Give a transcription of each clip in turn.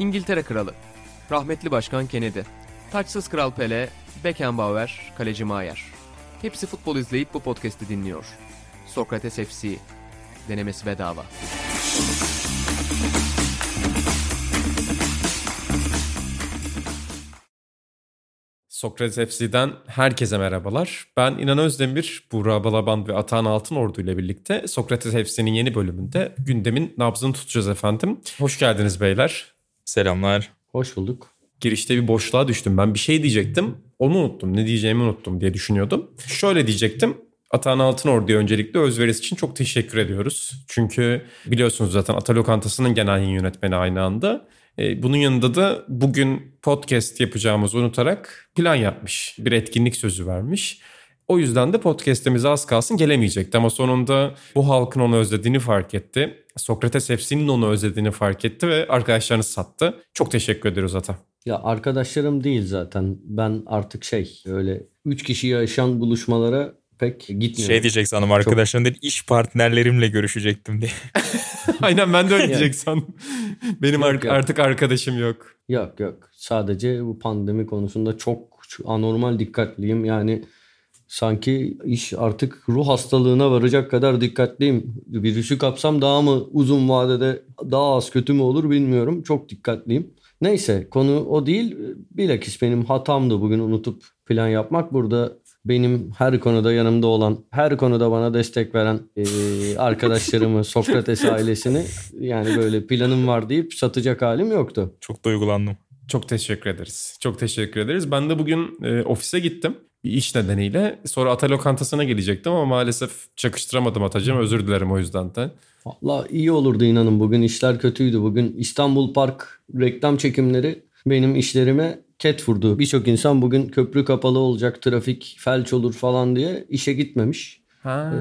İngiltere Kralı, rahmetli Başkan Kennedy, taçsız Kral Pele, Beckenbauer, Kaleci Maier. Hepsi futbol izleyip bu podcast'i dinliyor. Sokrates FC, denemesi bedava. Sokrates FC'den herkese merhabalar. Ben İnan Özdemir, Buğra Balaban ve Atahan Altınordu ile birlikte Sokrates FC'nin yeni bölümünde gündemin nabzını tutacağız efendim. Hoş geldiniz beyler. Selamlar. Hoş bulduk. Girişte bir boşluğa düştüm. Ben bir şey diyecektim. Onu unuttum. Ne diyeceğimi unuttum diye düşünüyordum. Şöyle diyecektim. Atahan Altınordu'ya öncelikle özverisi için çok teşekkür ediyoruz. Çünkü biliyorsunuz zaten Ata Lokantası'nın genel yayın yönetmeni aynı anda. E, bunun yanında da bugün podcast yapacağımızı unutarak plan yapmış. Bir etkinlik sözü vermiş. O yüzden de podcast'imize az kalsın gelemeyecekti ama sonunda bu halkın onu özlediğini fark etti. Sokrates FC'nin onu özlediğini fark etti ve arkadaşlarını sattı. Çok teşekkür ediyoruz Ata. Ya arkadaşlarım değil zaten. Ben artık şey öyle 3 kişi yaşayan buluşmalara pek gitmiyorum. Şey diyecek sanırım arkadaşlarım değil iş partnerlerimle görüşecektim diye. Aynen ben de öyle diyecek sandım. Benim Yok, ar- yok. artık arkadaşım yok. Yok yok. Sadece bu pandemi konusunda çok anormal dikkatliyim. Yani sanki iş artık ruh hastalığına varacak kadar dikkatliyim. Virüsü kapsam daha mı uzun vadede daha az kötü mü olur bilmiyorum. Çok dikkatliyim. Neyse konu o değil. Bilakis benim hatamdı bugün unutup plan yapmak. Burada benim her konuda yanımda olan, her konuda bana destek veren eee, arkadaşlarımı, Sokrates ailesini yani böyle planım var deyip satacak halim yoktu. Çok duygulandım. Çok teşekkür ederiz. Çok teşekkür ederiz. Ben de bugün e, ofise gittim. Bir iş nedeniyle. Sonra Ata Lokantası'na gelecektim ama maalesef çakıştıramadım Atacığım. Özür dilerim o yüzden de. Valla iyi olurdu inanın bugün işler kötüydü. Bugün İstanbul Park reklam çekimleri benim işlerime ket vurdu. Birçok insan bugün köprü kapalı olacak, trafik felç olur falan diye işe gitmemiş. Ha.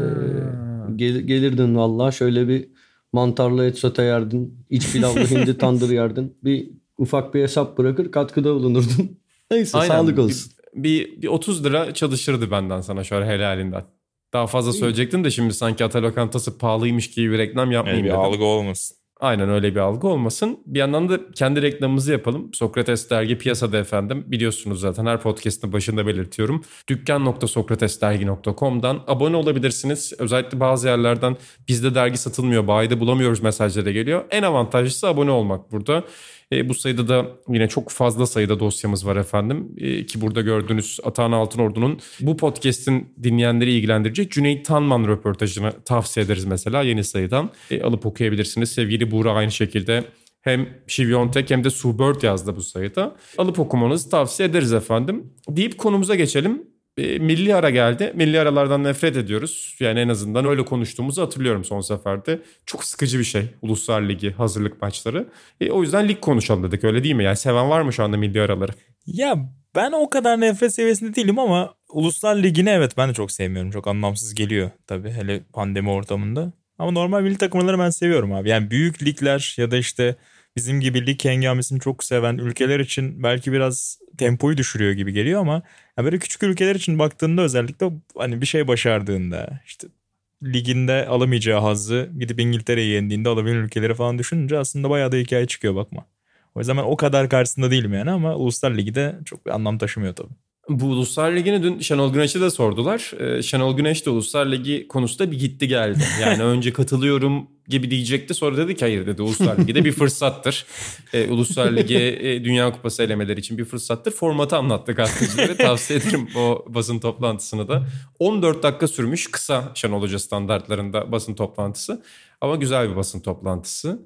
Gel- gelirdin valla şöyle bir mantarlı et sote yerdin, iç pilavlı hindi tandır yerdin. Bir ufak bir hesap bırakır katkıda bulunurdun. Neyse Aynen. sağlık olsun. Bir, bir, bir 30 lira çalışırdı benden sana şöyle helalinden. Daha fazla söyleyecektim de şimdi sanki Ata Lokantası pahalıymış gibi bir reklam Yani yapmayayım bir dedim. algı olmasın. Aynen öyle bir algı olmasın. Bir yandan da kendi reklamımızı yapalım. Sokrates Dergi piyasada efendim. Biliyorsunuz zaten her podcast'ın başında belirtiyorum. Dükkan.sokratesdergi.com'dan abone olabilirsiniz. Özellikle bazı yerlerden bizde dergi satılmıyor, bayide bulamıyoruz mesajları geliyor. En avantajlısı abone olmak burada. E, bu sayıda da yine çok fazla sayıda dosyamız var efendim. E, ki burada gördüğünüz Atahan Altınordu'nun bu podcast'in dinleyenleri ilgilendirecek Cüneyt Tanman röportajını tavsiye ederiz mesela yeni sayıdan. E, alıp okuyabilirsiniz. Sevgili Buğra aynı şekilde hem Şiviyontek hem de Subert yazdı bu sayıda. Alıp okumanızı tavsiye ederiz efendim. Deyip konumuza geçelim. E, milli ara geldi. Milli aralardan nefret ediyoruz. Yani en azından öyle konuştuğumuzu hatırlıyorum son seferde. Çok sıkıcı bir şey. Uluslar Ligi hazırlık maçları. E, o yüzden lig konuşalım dedik öyle değil mi? Yani seven var mı şu anda milli araları? Ya ben o kadar nefret seviyesinde değilim ama Uluslar Ligi'ni evet ben de çok sevmiyorum. Çok anlamsız geliyor tabii hele pandemi ortamında. Ama normal milli takımları ben seviyorum abi. Yani büyük ligler ya da işte bizim gibi lig hengamesini çok seven ülkeler için belki biraz tempoyu düşürüyor gibi geliyor ama ya böyle küçük ülkeler için baktığında özellikle hani bir şey başardığında işte liginde alamayacağı hazzı gidip İngiltere'yi yendiğinde alabilen ülkeleri falan düşününce aslında bayağı da hikaye çıkıyor bakma. O yüzden ben o kadar karşısında değilim yani ama Uluslar Ligi de çok bir anlam taşımıyor tabii. Bu Uluslar Ligi'ni dün Şenol Güneş'e de sordular. Ee, Şenol Güneş de Uluslar Ligi konusunda bir gitti geldi. Yani önce katılıyorum gibi diyecekti sonra dedi ki hayır dedi Uluslar Ligi de bir fırsattır. Ee, Uluslar Ligi e, Dünya Kupası elemeleri için bir fırsattır. Formatı anlattı gazetecilere. Tavsiye ederim o basın toplantısını da. 14 dakika sürmüş kısa Şenol Hoca standartlarında basın toplantısı. Ama güzel bir basın toplantısı.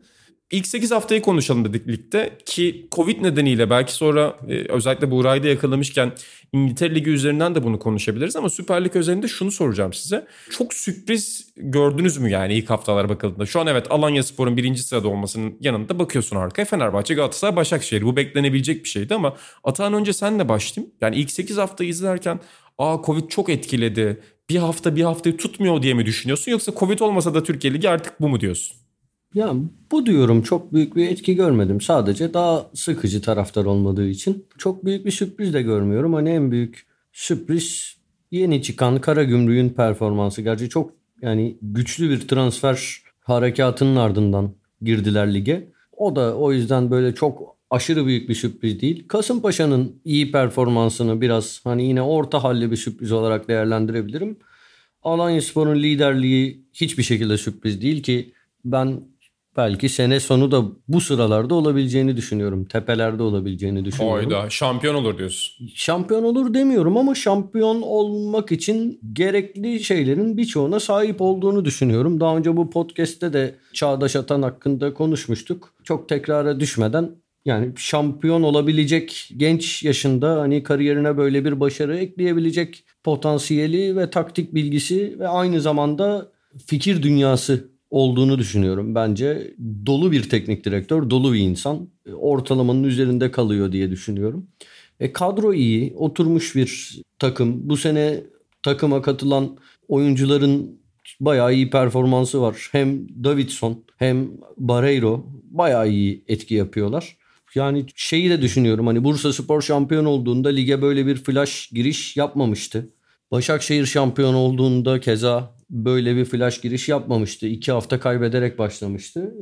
İlk 8 haftayı konuşalım dedik ligde ki Covid nedeniyle belki sonra e, özellikle Buğra'yı da yakalamışken İngiltere Ligi üzerinden de bunu konuşabiliriz ama Süper Lig özelinde şunu soracağım size. Çok sürpriz gördünüz mü yani ilk haftalara bakıldığında? Şu an evet Alanya Spor'un birinci sırada olmasının yanında bakıyorsun arkaya Fenerbahçe, Galatasaray, Başakşehir. Bu beklenebilecek bir şeydi ama Atahan önce senle başlayayım. Yani ilk 8 haftayı izlerken aa Covid çok etkiledi. Bir hafta bir haftayı tutmuyor diye mi düşünüyorsun yoksa Covid olmasa da Türkiye Ligi artık bu mu diyorsun? Ya bu diyorum çok büyük bir etki görmedim. Sadece daha sıkıcı taraftar olmadığı için. Çok büyük bir sürpriz de görmüyorum. Hani en büyük sürpriz yeni çıkan Karagümrük'ün performansı. Gerçi çok yani güçlü bir transfer harekatının ardından girdiler lige. O da o yüzden böyle çok aşırı büyük bir sürpriz değil. Kasımpaşa'nın iyi performansını biraz hani yine orta halli bir sürpriz olarak değerlendirebilirim. Alanyaspor'un liderliği hiçbir şekilde sürpriz değil ki ben belki sene sonu da bu sıralarda olabileceğini düşünüyorum. Tepelerde olabileceğini düşünüyorum. Oyda şampiyon olur diyorsun. Şampiyon olur demiyorum ama şampiyon olmak için gerekli şeylerin birçoğuna sahip olduğunu düşünüyorum. Daha önce bu podcast'te de Çağdaş Atan hakkında konuşmuştuk. Çok tekrara düşmeden yani şampiyon olabilecek genç yaşında hani kariyerine böyle bir başarı ekleyebilecek potansiyeli ve taktik bilgisi ve aynı zamanda fikir dünyası olduğunu düşünüyorum. Bence dolu bir teknik direktör, dolu bir insan. Ortalamanın üzerinde kalıyor diye düşünüyorum. E, kadro iyi, oturmuş bir takım. Bu sene takıma katılan oyuncuların bayağı iyi performansı var. Hem Davidson hem Barreiro bayağı iyi etki yapıyorlar. Yani şeyi de düşünüyorum hani Bursa Spor şampiyon olduğunda lige böyle bir flash giriş yapmamıştı. Başakşehir şampiyon olduğunda keza böyle bir flash giriş yapmamıştı. İki hafta kaybederek başlamıştı.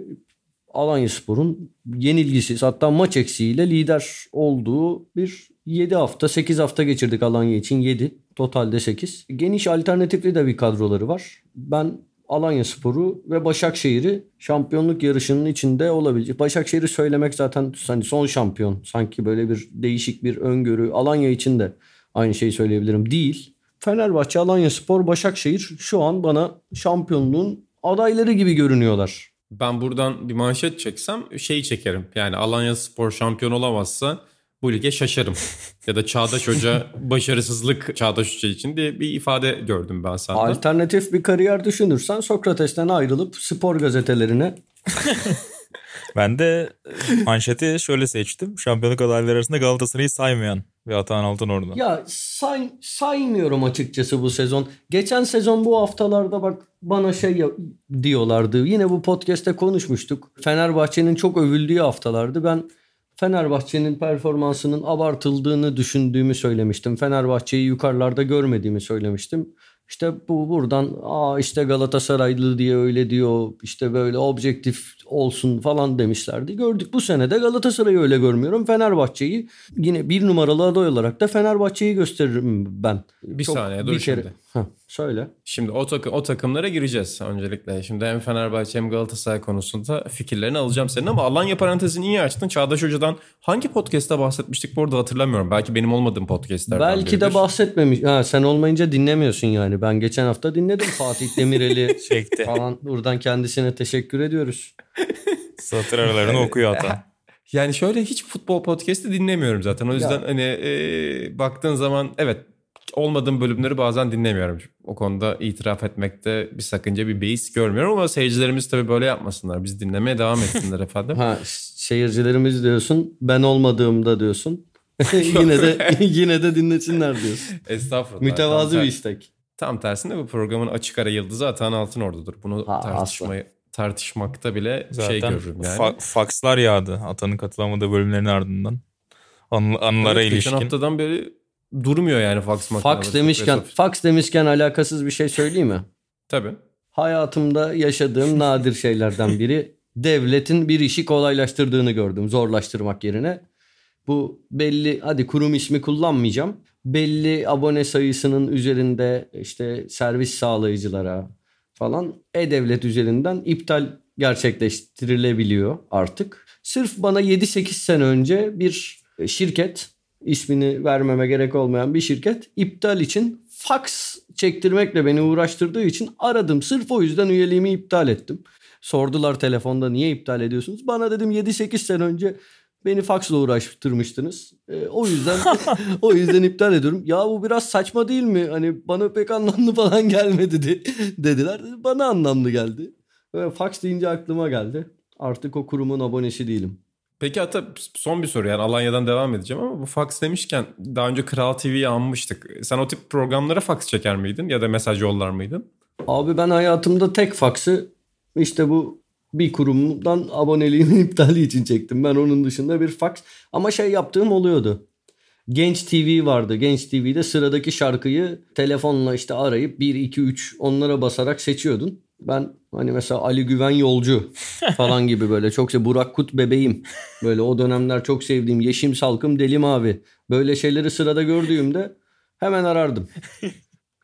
Alanya Spor'un yenilgisiz hatta maç eksiğiyle lider olduğu bir 7 hafta 8 hafta geçirdik Alanya için 7 totalde 8. Geniş alternatifli de bir kadroları var. Ben Alanya Sporu ve Başakşehir'i şampiyonluk yarışının içinde olabilecek. Başakşehir'i söylemek zaten hani son şampiyon. Sanki böyle bir değişik bir öngörü. Alanya için de aynı şeyi söyleyebilirim. Değil. Fenerbahçe, Alanya Spor, Başakşehir şu an bana şampiyonluğun adayları gibi görünüyorlar. Ben buradan bir manşet çeksem şeyi çekerim. Yani Alanya Spor şampiyon olamazsa bu lige şaşarım. ya da Çağdaş Hoca başarısızlık Çağdaş Hoca için diye bir ifade gördüm ben senden. Alternatif bir kariyer düşünürsen Sokrates'ten ayrılıp spor gazetelerine Ben de manşeti şöyle seçtim. Şampiyonluk adayları arasında Galatasaray'ı saymayan ve Atahan Altınordu. Ya say, saymıyorum açıkçası bu sezon. Geçen sezon bu haftalarda bak bana şey diyorlardı. Yine bu podcast'te konuşmuştuk. Fenerbahçe'nin çok övüldüğü haftalardı. Ben Fenerbahçe'nin performansının abartıldığını düşündüğümü söylemiştim. Fenerbahçe'yi yukarılarda görmediğimi söylemiştim. İşte bu buradan aa işte Galatasaraylı diye öyle diyor işte böyle objektif olsun falan demişlerdi. Gördük bu sene de Galatasaray'ı öyle görmüyorum. Fenerbahçe'yi yine bir numaralı aday olarak da Fenerbahçe'yi gösteririm ben. Bir Çok, saniye dur bir kere... şimdi. Heh, söyle. Şimdi o, takım, o takımlara gireceğiz öncelikle. Şimdi hem Fenerbahçe hem Galatasaray konusunda fikirlerini alacağım senin ama Alanya parantezini iyi açtın. Çağdaş Hoca'dan hangi podcast'ta bahsetmiştik bu arada hatırlamıyorum. Belki benim olmadığım podcast'lerden Belki biridir. de bahsetmemiş. Ha, sen olmayınca dinlemiyorsun yani. Ben geçen hafta dinledim Fatih Demirel'i Çekti. falan. Buradan kendisine teşekkür ediyoruz. Satır aralarını okuyor hatta. Yani şöyle hiç futbol podcast'i dinlemiyorum zaten. O yüzden ya. hani e, baktığın zaman evet olmadığım bölümleri bazen dinlemiyorum. O konuda itiraf etmekte bir sakınca bir beis görmüyorum ama seyircilerimiz tabii böyle yapmasınlar. Biz dinlemeye devam etsinler efendim. ha seyircilerimiz diyorsun. Ben olmadığımda diyorsun. yine de yine de dinlesinler diyorsun. Estağfurullah. Mütevazı bir istek. Tam tersine bu programın açık ara yıldızı Atan Altınordu'dur. Bunu ha, tartışmayı tartışmakta bile şey Zaten şey görürüm yani. Fa- fakslar yağdı Atan'ın katılamadığı bölümlerin ardından. An- anılara evet, ilişkin. Geçen haftadan beri durmuyor yani fax Fax demişken, fax demişken alakasız bir şey söyleyeyim mi? Tabii. Hayatımda yaşadığım nadir şeylerden biri devletin bir işi kolaylaştırdığını gördüm zorlaştırmak yerine. Bu belli hadi kurum ismi kullanmayacağım. Belli abone sayısının üzerinde işte servis sağlayıcılara falan e-devlet üzerinden iptal gerçekleştirilebiliyor artık. Sırf bana 7-8 sene önce bir şirket ismini vermeme gerek olmayan bir şirket iptal için fax çektirmekle beni uğraştırdığı için aradım. Sırf o yüzden üyeliğimi iptal ettim. Sordular telefonda niye iptal ediyorsunuz? Bana dedim 7-8 sene önce beni faksla uğraştırmıştınız. E, o yüzden o yüzden iptal ediyorum. Ya bu biraz saçma değil mi? Hani bana pek anlamlı falan gelmedi de, dediler. Bana anlamlı geldi. Ve fax deyince aklıma geldi. Artık o kurumun abonesi değilim. Peki hatta son bir soru yani Alanya'dan devam edeceğim ama bu fax demişken daha önce Kral TV'yi anmıştık. Sen o tip programlara fax çeker miydin ya da mesaj yollar mıydın? Abi ben hayatımda tek faksı işte bu bir kurumdan aboneliğimin iptali için çektim. Ben onun dışında bir fax ama şey yaptığım oluyordu. Genç TV vardı. Genç TV'de sıradaki şarkıyı telefonla işte arayıp 1 2 3 onlara basarak seçiyordun. Ben hani mesela Ali Güven Yolcu falan gibi böyle çok şey Burak Kut bebeğim. Böyle o dönemler çok sevdiğim Yeşim Salkım Deli Mavi. Böyle şeyleri sırada gördüğümde hemen arardım.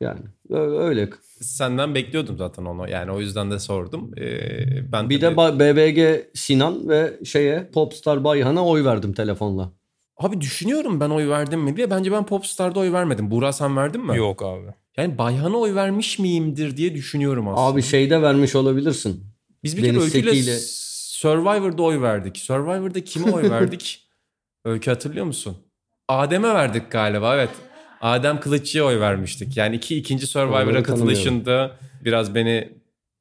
Yani öyle. Senden bekliyordum zaten onu. Yani o yüzden de sordum. Ee, ben bir de BBG Sinan ve şeye Popstar Bayhan'a oy verdim telefonla. Abi düşünüyorum ben oy verdim mi diye. Bence ben Popstar'da oy vermedim. Buğra sen verdin mi? Yok abi. Yani Bayhan'a oy vermiş miyimdir diye düşünüyorum aslında. Abi şeyde vermiş olabilirsin. Biz bir kere Öykü'yle Seki'yle... Survivor'da oy verdik. Survivor'da kime oy verdik? Öykü hatırlıyor musun? Adem'e verdik galiba evet. Adem Kılıççı'ya oy vermiştik. Yani iki ikinci Survivor'a katılışında biraz beni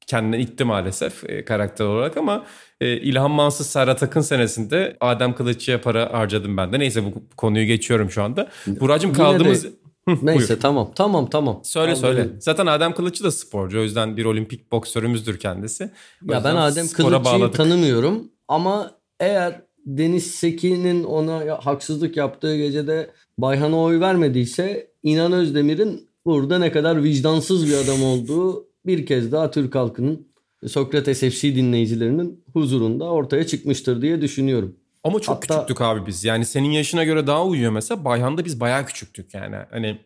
kendine itti maalesef e, karakter olarak ama e, İlhan Mansız Serhat Akın senesinde Adem Kılıççı'ya para harcadım ben de. Neyse bu konuyu geçiyorum şu anda. Buracığım kaldığımız... De... Neyse buyur. tamam tamam tamam. Söyle tamam, söyle. Zaten Adem Kılıççı da sporcu o yüzden bir olimpik boksörümüzdür kendisi. O ya ben Adem Kılıççı'yı bağladık. tanımıyorum ama eğer Deniz Seki'nin ona haksızlık yaptığı gecede Bayhan'a oy vermediyse İnan Özdemir'in burada ne kadar vicdansız bir adam olduğu bir kez daha Türk halkının Sokrates FC dinleyicilerinin huzurunda ortaya çıkmıştır diye düşünüyorum. Ama çok Hatta, küçüktük abi biz. Yani senin yaşına göre daha uyuyor mesela. Bayhan'da biz bayağı küçüktük yani. Hani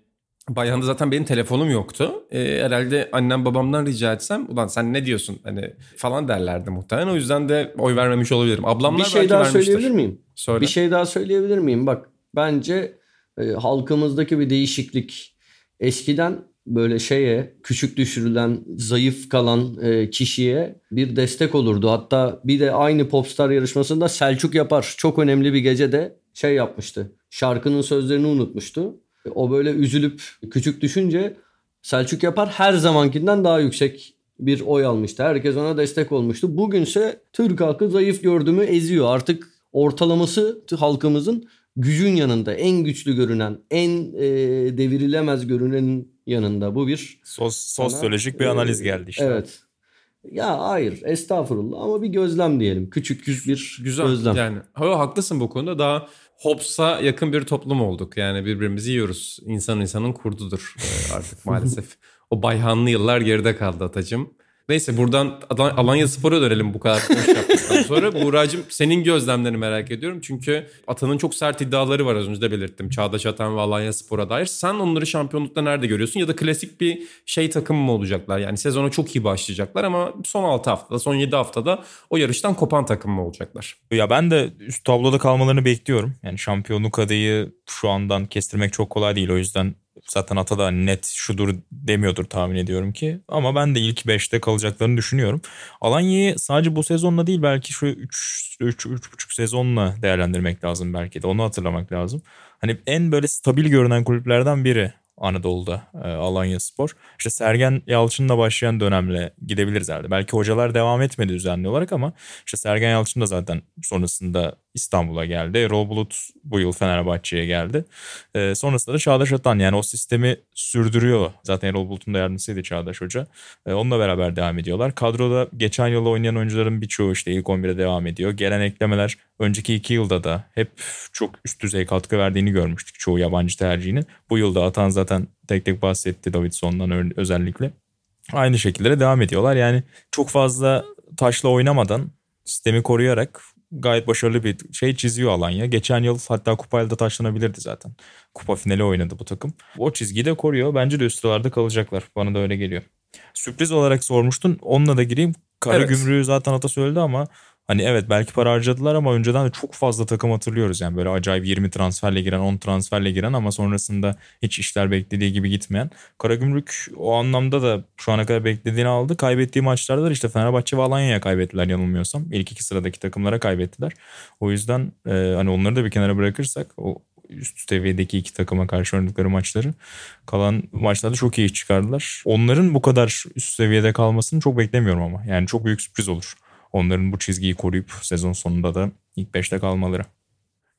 Bayhan'da zaten benim telefonum yoktu. Ee, herhalde annem babamdan rica etsem ulan sen ne diyorsun hani falan derlerdi muhtemelen. O yüzden de oy vermemiş olabilirim. Ablamlar bir şey daha vermiştir. söyleyebilir miyim? Söyle. Bir şey daha söyleyebilir miyim? Bak bence e, halkımızdaki bir değişiklik. Eskiden böyle şeye küçük düşürülen, zayıf kalan e, kişiye bir destek olurdu. Hatta bir de aynı Popstar yarışmasında Selçuk Yapar çok önemli bir gecede şey yapmıştı. Şarkının sözlerini unutmuştu. O böyle üzülüp küçük düşünce Selçuk Yapar her zamankinden daha yüksek bir oy almıştı. Herkes ona destek olmuştu. Bugünse Türk halkı zayıf gördüğümü eziyor. Artık ortalaması halkımızın gücün yanında en güçlü görünen, en e, devirilemez görünenin yanında. Bu bir Sos, sosyolojik bir analiz geldi işte. Evet. Ya hayır estağfurullah ama bir gözlem diyelim. Küçük bir Güzel, gözlem. Yani ha, haklısın bu konuda. Daha Hobbes'a yakın bir toplum olduk. Yani birbirimizi yiyoruz. İnsan insanın kurdudur e, artık maalesef. o bayhanlı yıllar geride kaldı Atacığım. Neyse buradan Alanya Spor'a dönelim bu kadar konuş yaptıktan sonra. Buğra'cığım senin gözlemlerini merak ediyorum. Çünkü Atan'ın çok sert iddiaları var az önce de belirttim. Çağdaş Atan ve Alanya Spor'a dair. Sen onları şampiyonlukta nerede görüyorsun? Ya da klasik bir şey takım mı olacaklar? Yani sezona çok iyi başlayacaklar ama son 6 haftada, son 7 haftada o yarıştan kopan takım mı olacaklar? Ya ben de üst tabloda kalmalarını bekliyorum. Yani şampiyonluk adayı şu andan kestirmek çok kolay değil. O yüzden zaten Ata da net şudur demiyordur tahmin ediyorum ki. Ama ben de ilk 5'te kalacaklarını düşünüyorum. Alanya'yı sadece bu sezonla değil belki şu 3 3 3,5 sezonla değerlendirmek lazım belki de. Onu hatırlamak lazım. Hani en böyle stabil görünen kulüplerden biri Anadolu'da e, Alanya Spor. İşte Sergen Yalçın'la başlayan dönemle gidebiliriz herhalde. Belki hocalar devam etmedi düzenli olarak ama işte Sergen Yalçın da zaten sonrasında İstanbul'a geldi. Erol Bulut bu yıl Fenerbahçe'ye geldi. E, sonrasında da Çağdaş Atan yani o sistemi sürdürüyor. Zaten Erol Bulut'un da yardımcısıydı Çağdaş Hoca. E, onunla beraber devam ediyorlar. Kadroda geçen yıl oynayan oyuncuların birçoğu işte ilk 11'e devam ediyor. Gelen eklemeler önceki iki yılda da hep çok üst düzey katkı verdiğini görmüştük çoğu yabancı tercihinin. Bu yılda Atan zaten tek tek bahsetti Davidson'dan özellikle. Aynı şekilde devam ediyorlar. Yani çok fazla taşla oynamadan sistemi koruyarak gayet başarılı bir şey çiziyor Alanya. Geçen yıl hatta kupayla da taşlanabilirdi zaten. Kupa finali oynadı bu takım. O çizgiyi de koruyor. Bence de üst sıralarda kalacaklar. Bana da öyle geliyor. Sürpriz olarak sormuştun. Onunla da gireyim. Kara evet. zaten Ata söyledi ama Hani evet belki para harcadılar ama önceden de çok fazla takım hatırlıyoruz. Yani böyle acayip 20 transferle giren 10 transferle giren ama sonrasında hiç işler beklediği gibi gitmeyen. Karagümrük o anlamda da şu ana kadar beklediğini aldı. Kaybettiği maçlarda da işte Fenerbahçe ve Alanya'ya kaybettiler yanılmıyorsam. İlk iki sıradaki takımlara kaybettiler. O yüzden e, hani onları da bir kenara bırakırsak o üst seviyedeki iki takıma karşı oynadıkları maçları kalan maçlarda çok iyi çıkardılar. Onların bu kadar üst seviyede kalmasını çok beklemiyorum ama. Yani çok büyük sürpriz olur onların bu çizgiyi koruyup sezon sonunda da ilk 5'te kalmaları.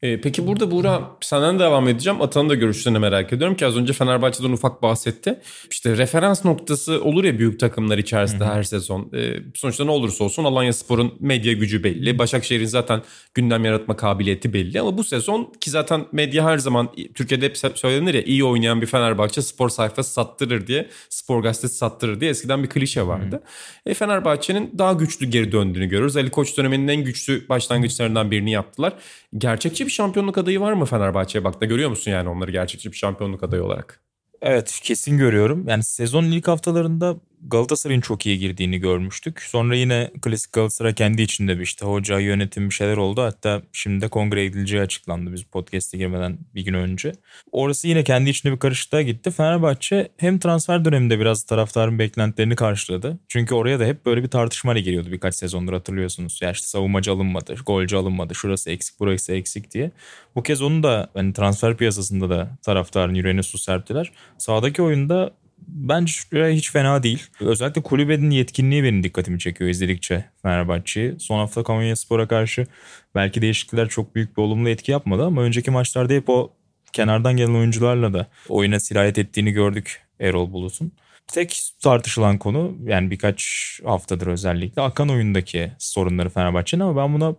E, peki burada Buğra senden devam edeceğim. Atan'ın da görüşlerini merak ediyorum ki az önce Fenerbahçe'den ufak bahsetti. İşte referans noktası olur ya büyük takımlar içerisinde Hı-hı. her sezon. E, sonuçta ne olursa olsun Alanya Spor'un medya gücü belli. Başakşehir'in zaten gündem yaratma kabiliyeti belli. Ama bu sezon ki zaten medya her zaman Türkiye'de hep söylenir ya iyi oynayan bir Fenerbahçe spor sayfası sattırır diye. Spor gazetesi sattırır diye eskiden bir klişe vardı. E, Fenerbahçe'nin daha güçlü geri döndüğünü görüyoruz. Ali Koç döneminin en güçlü başlangıçlarından birini yaptılar. Gerçekçi bir şampiyonluk adayı var mı Fenerbahçe'ye baktığında görüyor musun yani onları gerçekçi bir şampiyonluk adayı olarak? Evet kesin görüyorum. Yani sezonun ilk haftalarında Galatasaray'ın çok iyi girdiğini görmüştük. Sonra yine klasik Galatasaray kendi içinde bir işte hoca, yönetim bir şeyler oldu. Hatta şimdi de kongre edileceği açıklandı biz podcast'e girmeden bir gün önce. Orası yine kendi içinde bir karışıklığa gitti. Fenerbahçe hem transfer döneminde biraz taraftarın beklentilerini karşıladı. Çünkü oraya da hep böyle bir tartışmayla geliyordu birkaç sezondur hatırlıyorsunuz. Ya işte savunmacı alınmadı, golcü alınmadı, şurası eksik, burası eksik diye. Bu kez onu da hani transfer piyasasında da taraftarın yüreğine su serptiler. Sağdaki oyunda bence hiç fena değil. Özellikle kulübenin yetkinliği benim dikkatimi çekiyor izledikçe Fenerbahçe'yi. Son hafta Konya Spor'a karşı belki değişiklikler çok büyük bir olumlu etki yapmadı ama önceki maçlarda hep o kenardan gelen oyuncularla da oyuna sirayet ettiğini gördük Erol Bulut'un. Tek tartışılan konu yani birkaç haftadır özellikle Akan oyundaki sorunları Fenerbahçe'nin ama ben buna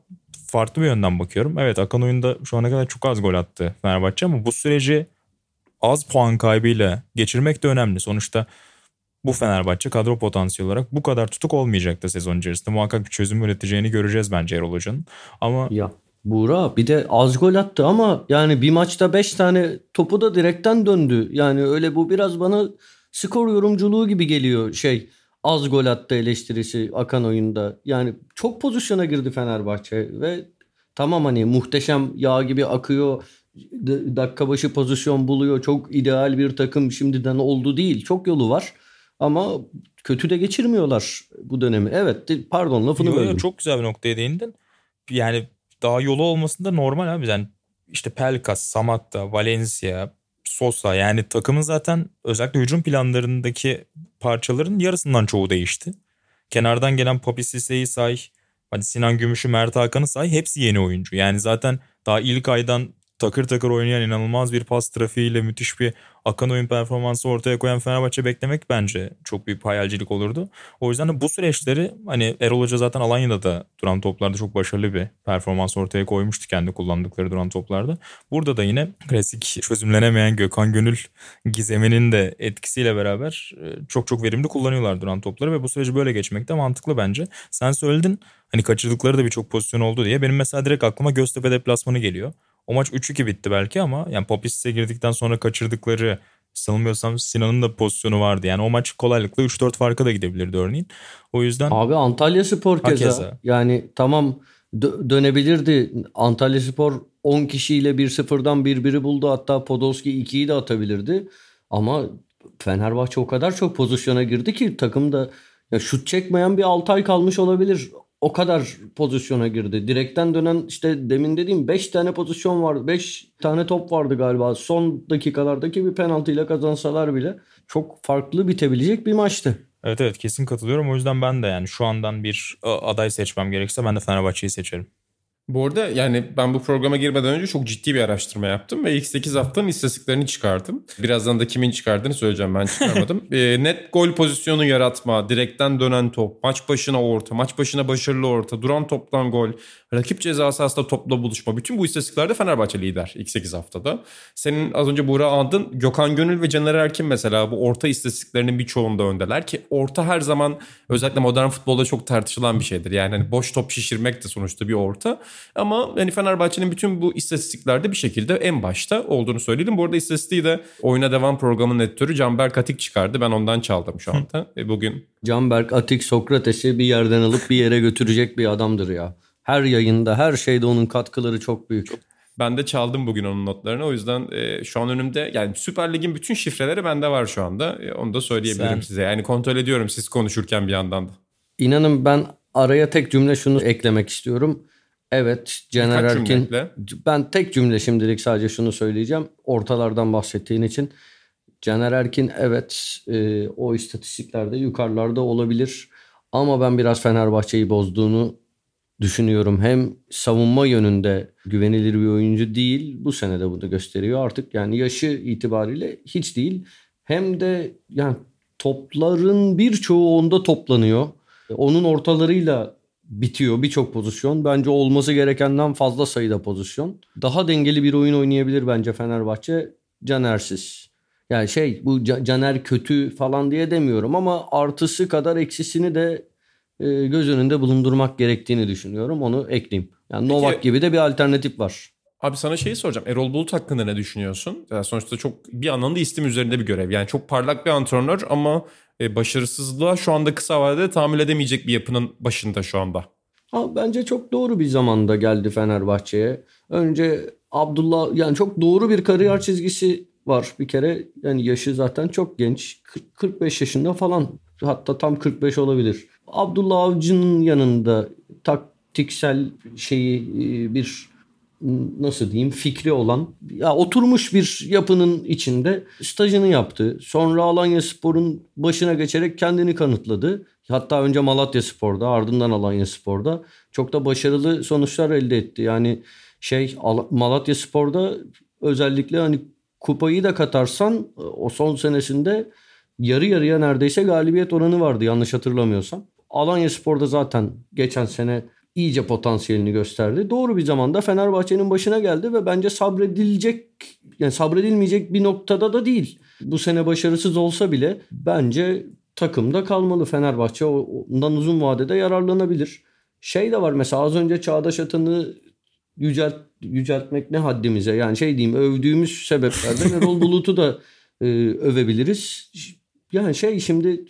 farklı bir yönden bakıyorum. Evet Akan oyunda şu ana kadar çok az gol attı Fenerbahçe ama bu süreci az puan kaybıyla geçirmek de önemli. Sonuçta bu Fenerbahçe kadro potansiyeli olarak bu kadar tutuk olmayacaktı sezon içerisinde. Muhakkak bir çözüm üreteceğini göreceğiz bence Erol Hoca'nın. Ama ya Buğra bir de az gol attı ama yani bir maçta 5 tane topu da direkten döndü. Yani öyle bu biraz bana skor yorumculuğu gibi geliyor şey az gol attı eleştirisi akan oyunda. Yani çok pozisyona girdi Fenerbahçe ve tamam hani muhteşem yağ gibi akıyor dakika başı pozisyon buluyor. Çok ideal bir takım şimdiden oldu değil. Çok yolu var. Ama kötü de geçirmiyorlar bu dönemi. Evet pardon lafını yo, böldüm. Çok güzel bir noktaya değindin. Yani daha yolu olmasında normal abi. Yani işte Pelkas, Samatta, Valencia, Sosa yani takımın zaten özellikle hücum planlarındaki parçaların yarısından çoğu değişti. Kenardan gelen Papi Sisse'yi say, hadi Sinan Gümüş'ü, Mert Hakan'ı say hepsi yeni oyuncu. Yani zaten daha ilk aydan takır takır oynayan inanılmaz bir pas trafiğiyle müthiş bir akan oyun performansı ortaya koyan Fenerbahçe beklemek bence çok büyük hayalcilik olurdu. O yüzden de bu süreçleri hani Erol Hoca zaten Alanya'da da duran toplarda çok başarılı bir performans ortaya koymuştu kendi kullandıkları duran toplarda. Burada da yine klasik çözümlenemeyen Gökhan Gönül gizeminin de etkisiyle beraber e, çok çok verimli kullanıyorlar duran topları ve bu süreci böyle geçmek de mantıklı bence. Sen söyledin hani kaçırdıkları da birçok pozisyon oldu diye. Benim mesela direkt aklıma Göztepe deplasmanı geliyor. O maç 3-2 bitti belki ama yani Popis'e girdikten sonra kaçırdıkları sanılmıyorsam Sinan'ın da pozisyonu vardı. Yani o maç kolaylıkla 3-4 farka da gidebilirdi örneğin. O yüzden... Abi Antalya Spor keza. keza. Yani tamam dö- dönebilirdi. Antalya Spor 10 kişiyle 1-0'dan 1-1'i buldu. Hatta Podolski 2'yi de atabilirdi. Ama Fenerbahçe o kadar çok pozisyona girdi ki takım da ya şut çekmeyen bir 6 ay kalmış olabilir o kadar pozisyona girdi. Direkten dönen işte demin dediğim 5 tane pozisyon vardı. 5 tane top vardı galiba. Son dakikalardaki bir penaltıyla kazansalar bile çok farklı bitebilecek bir maçtı. Evet evet kesin katılıyorum. O yüzden ben de yani şu andan bir aday seçmem gerekse ben de Fenerbahçe'yi seçerim. Bu arada yani ben bu programa girmeden önce çok ciddi bir araştırma yaptım ve ilk 8 haftanın istatistiklerini çıkardım. Birazdan da kimin çıkardığını söyleyeceğim ben çıkarmadım. e, net gol pozisyonu yaratma, direkten dönen top, maç başına orta, maç başına başarılı orta, duran toptan gol, rakip ceza sahasında topla buluşma. Bütün bu istatistiklerde Fenerbahçe lider ilk 8 haftada. Senin az önce Buğra andın Gökhan Gönül ve Caner Erkin mesela bu orta istatistiklerinin birçoğunda öndeler ki orta her zaman özellikle modern futbolda çok tartışılan bir şeydir. Yani hani boş top şişirmek de sonuçta bir orta. Ama yani Fenerbahçe'nin bütün bu istatistiklerde bir şekilde en başta olduğunu söyleyelim. Bu arada istatistiği de Oyuna Devam programının editörü Canberk Atik çıkardı. Ben ondan çaldım şu anda. e bugün Canberk Atik Sokrates'i bir yerden alıp bir yere götürecek bir adamdır ya. Her yayında, her şeyde onun katkıları çok büyük. Ben de çaldım bugün onun notlarını. O yüzden e, şu an önümde yani Süper Lig'in bütün şifreleri bende var şu anda. E, onu da söyleyebilirim Sen... size. Yani kontrol ediyorum siz konuşurken bir yandan da. İnanın ben araya tek cümle şunu eklemek istiyorum. Evet Caner Erkin. Ben tek cümle şimdilik sadece şunu söyleyeceğim. Ortalardan bahsettiğin için. Caner Erkin evet e, o istatistiklerde yukarılarda olabilir. Ama ben biraz Fenerbahçe'yi bozduğunu düşünüyorum. Hem savunma yönünde güvenilir bir oyuncu değil. Bu sene de bunu gösteriyor artık. Yani yaşı itibariyle hiç değil. Hem de yani topların birçoğu onda toplanıyor. Onun ortalarıyla bitiyor birçok pozisyon. Bence olması gerekenden fazla sayıda pozisyon. Daha dengeli bir oyun oynayabilir bence Fenerbahçe Caner'siz. Yani şey bu Caner kötü falan diye demiyorum ama artısı kadar eksisini de göz önünde bulundurmak gerektiğini düşünüyorum. Onu ekleyeyim. Yani Novak Peki, gibi de bir alternatif var. Abi sana şeyi soracağım. Erol Bulut hakkında ne düşünüyorsun? Yani sonuçta çok bir anlamda istim üzerinde bir görev. Yani çok parlak bir antrenör ama e, başarısızlığa şu anda kısa vadede tahammül edemeyecek bir yapının başında şu anda. Ha, bence çok doğru bir zamanda geldi Fenerbahçe'ye. Önce Abdullah yani çok doğru bir kariyer çizgisi var bir kere. Yani yaşı zaten çok genç. 40, 45 yaşında falan. Hatta tam 45 olabilir. Abdullah Avcı'nın yanında taktiksel şeyi e, bir nasıl diyeyim fikri olan ya oturmuş bir yapının içinde stajını yaptı. Sonra Alanya Spor'un başına geçerek kendini kanıtladı. Hatta önce Malatya Spor'da ardından Alanya Spor'da çok da başarılı sonuçlar elde etti. Yani şey Malatya Spor'da özellikle hani kupayı da katarsan o son senesinde yarı yarıya neredeyse galibiyet oranı vardı yanlış hatırlamıyorsam. Alanya Spor'da zaten geçen sene iyice potansiyelini gösterdi. Doğru bir zamanda Fenerbahçe'nin başına geldi ve bence sabredilecek yani sabredilmeyecek bir noktada da değil. Bu sene başarısız olsa bile bence takımda kalmalı Fenerbahçe ondan uzun vadede yararlanabilir. Şey de var mesela az önce Çağdaş Atan'ı yücelt, yüceltmek ne haddimize yani şey diyeyim övdüğümüz sebeplerden Erol Bulut'u da e, övebiliriz. Yani şey şimdi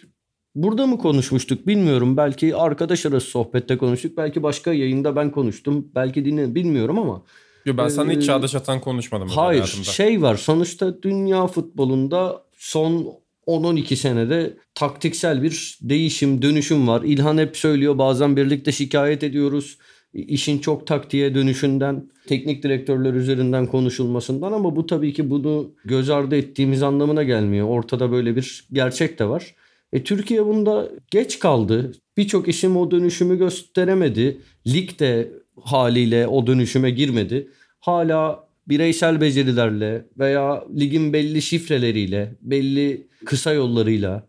Burada mı konuşmuştuk bilmiyorum. Belki arkadaş arası sohbette konuştuk. Belki başka yayında ben konuştum. Belki dinle bilmiyorum ama. Yo ben sana ee, hiç Çağdaş Atan konuşmadım. Hayır hayatımda. şey var sonuçta dünya futbolunda son 10-12 senede taktiksel bir değişim, dönüşüm var. İlhan hep söylüyor bazen birlikte şikayet ediyoruz. İşin çok taktiğe dönüşünden, teknik direktörler üzerinden konuşulmasından ama bu tabii ki bunu göz ardı ettiğimiz anlamına gelmiyor. Ortada böyle bir gerçek de var. E, Türkiye bunda geç kaldı. Birçok işim o dönüşümü gösteremedi. Lig de haliyle o dönüşüme girmedi. Hala bireysel becerilerle veya ligin belli şifreleriyle, belli kısa yollarıyla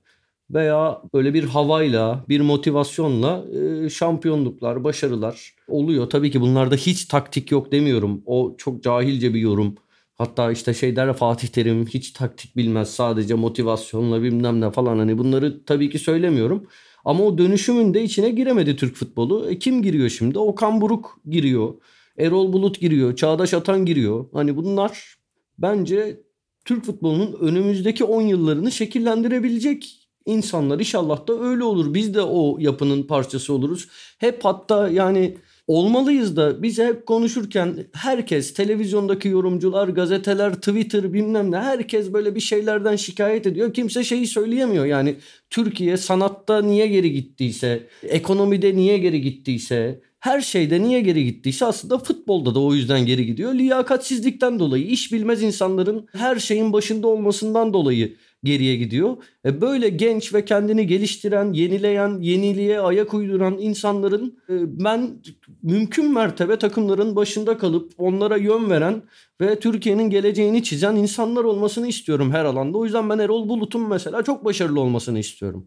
veya böyle bir havayla, bir motivasyonla e, şampiyonluklar, başarılar oluyor. Tabii ki bunlarda hiç taktik yok demiyorum. O çok cahilce bir yorum. Hatta işte şey der Fatih Terim hiç taktik bilmez sadece motivasyonla bilmem ne falan hani bunları tabii ki söylemiyorum. Ama o dönüşümün de içine giremedi Türk futbolu. E kim giriyor şimdi? Okan Buruk giriyor. Erol Bulut giriyor. Çağdaş Atan giriyor. Hani bunlar bence Türk futbolunun önümüzdeki 10 yıllarını şekillendirebilecek insanlar. İnşallah da öyle olur. Biz de o yapının parçası oluruz. Hep hatta yani olmalıyız da biz hep konuşurken herkes televizyondaki yorumcular, gazeteler, Twitter bilmem ne herkes böyle bir şeylerden şikayet ediyor. Kimse şeyi söyleyemiyor. Yani Türkiye sanatta niye geri gittiyse, ekonomide niye geri gittiyse, her şeyde niye geri gittiyse aslında futbolda da o yüzden geri gidiyor. Liyakatsizlikten dolayı, iş bilmez insanların her şeyin başında olmasından dolayı geriye gidiyor. E böyle genç ve kendini geliştiren, yenileyen, yeniliğe ayak uyduran insanların e, ben mümkün mertebe takımların başında kalıp onlara yön veren ve Türkiye'nin geleceğini çizen insanlar olmasını istiyorum her alanda. O yüzden ben Erol Bulut'un mesela çok başarılı olmasını istiyorum.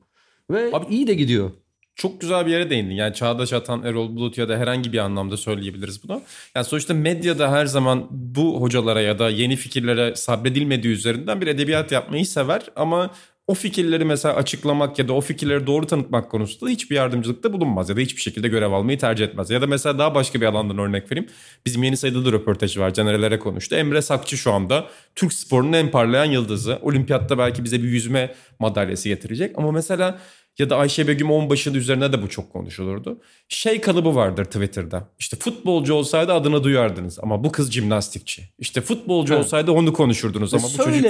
Ve Abi, iyi de gidiyor. Çok güzel bir yere değindin. Yani Çağdaş Atan, Erol Bulut ya da herhangi bir anlamda söyleyebiliriz bunu. Yani sonuçta medyada her zaman bu hocalara ya da yeni fikirlere sabredilmediği üzerinden bir edebiyat yapmayı sever. Ama o fikirleri mesela açıklamak ya da o fikirleri doğru tanıtmak konusunda hiçbir yardımcılıkta bulunmaz ya da hiçbir şekilde görev almayı tercih etmez. Ya da mesela daha başka bir alandan örnek vereyim. Bizim yeni sayıda da röportajı var. Canerelere konuştu. Emre Sakçı şu anda Türk sporunun en parlayan yıldızı. Olimpiyatta belki bize bir yüzme madalyası getirecek. Ama mesela ya da Ayşe Begüm Onbaşı'nın üzerine de bu çok konuşulurdu. Şey kalıbı vardır Twitter'da. İşte futbolcu olsaydı adını duyardınız ama bu kız jimnastikçi. İşte futbolcu evet. olsaydı onu konuşurdunuz ama bu çocuk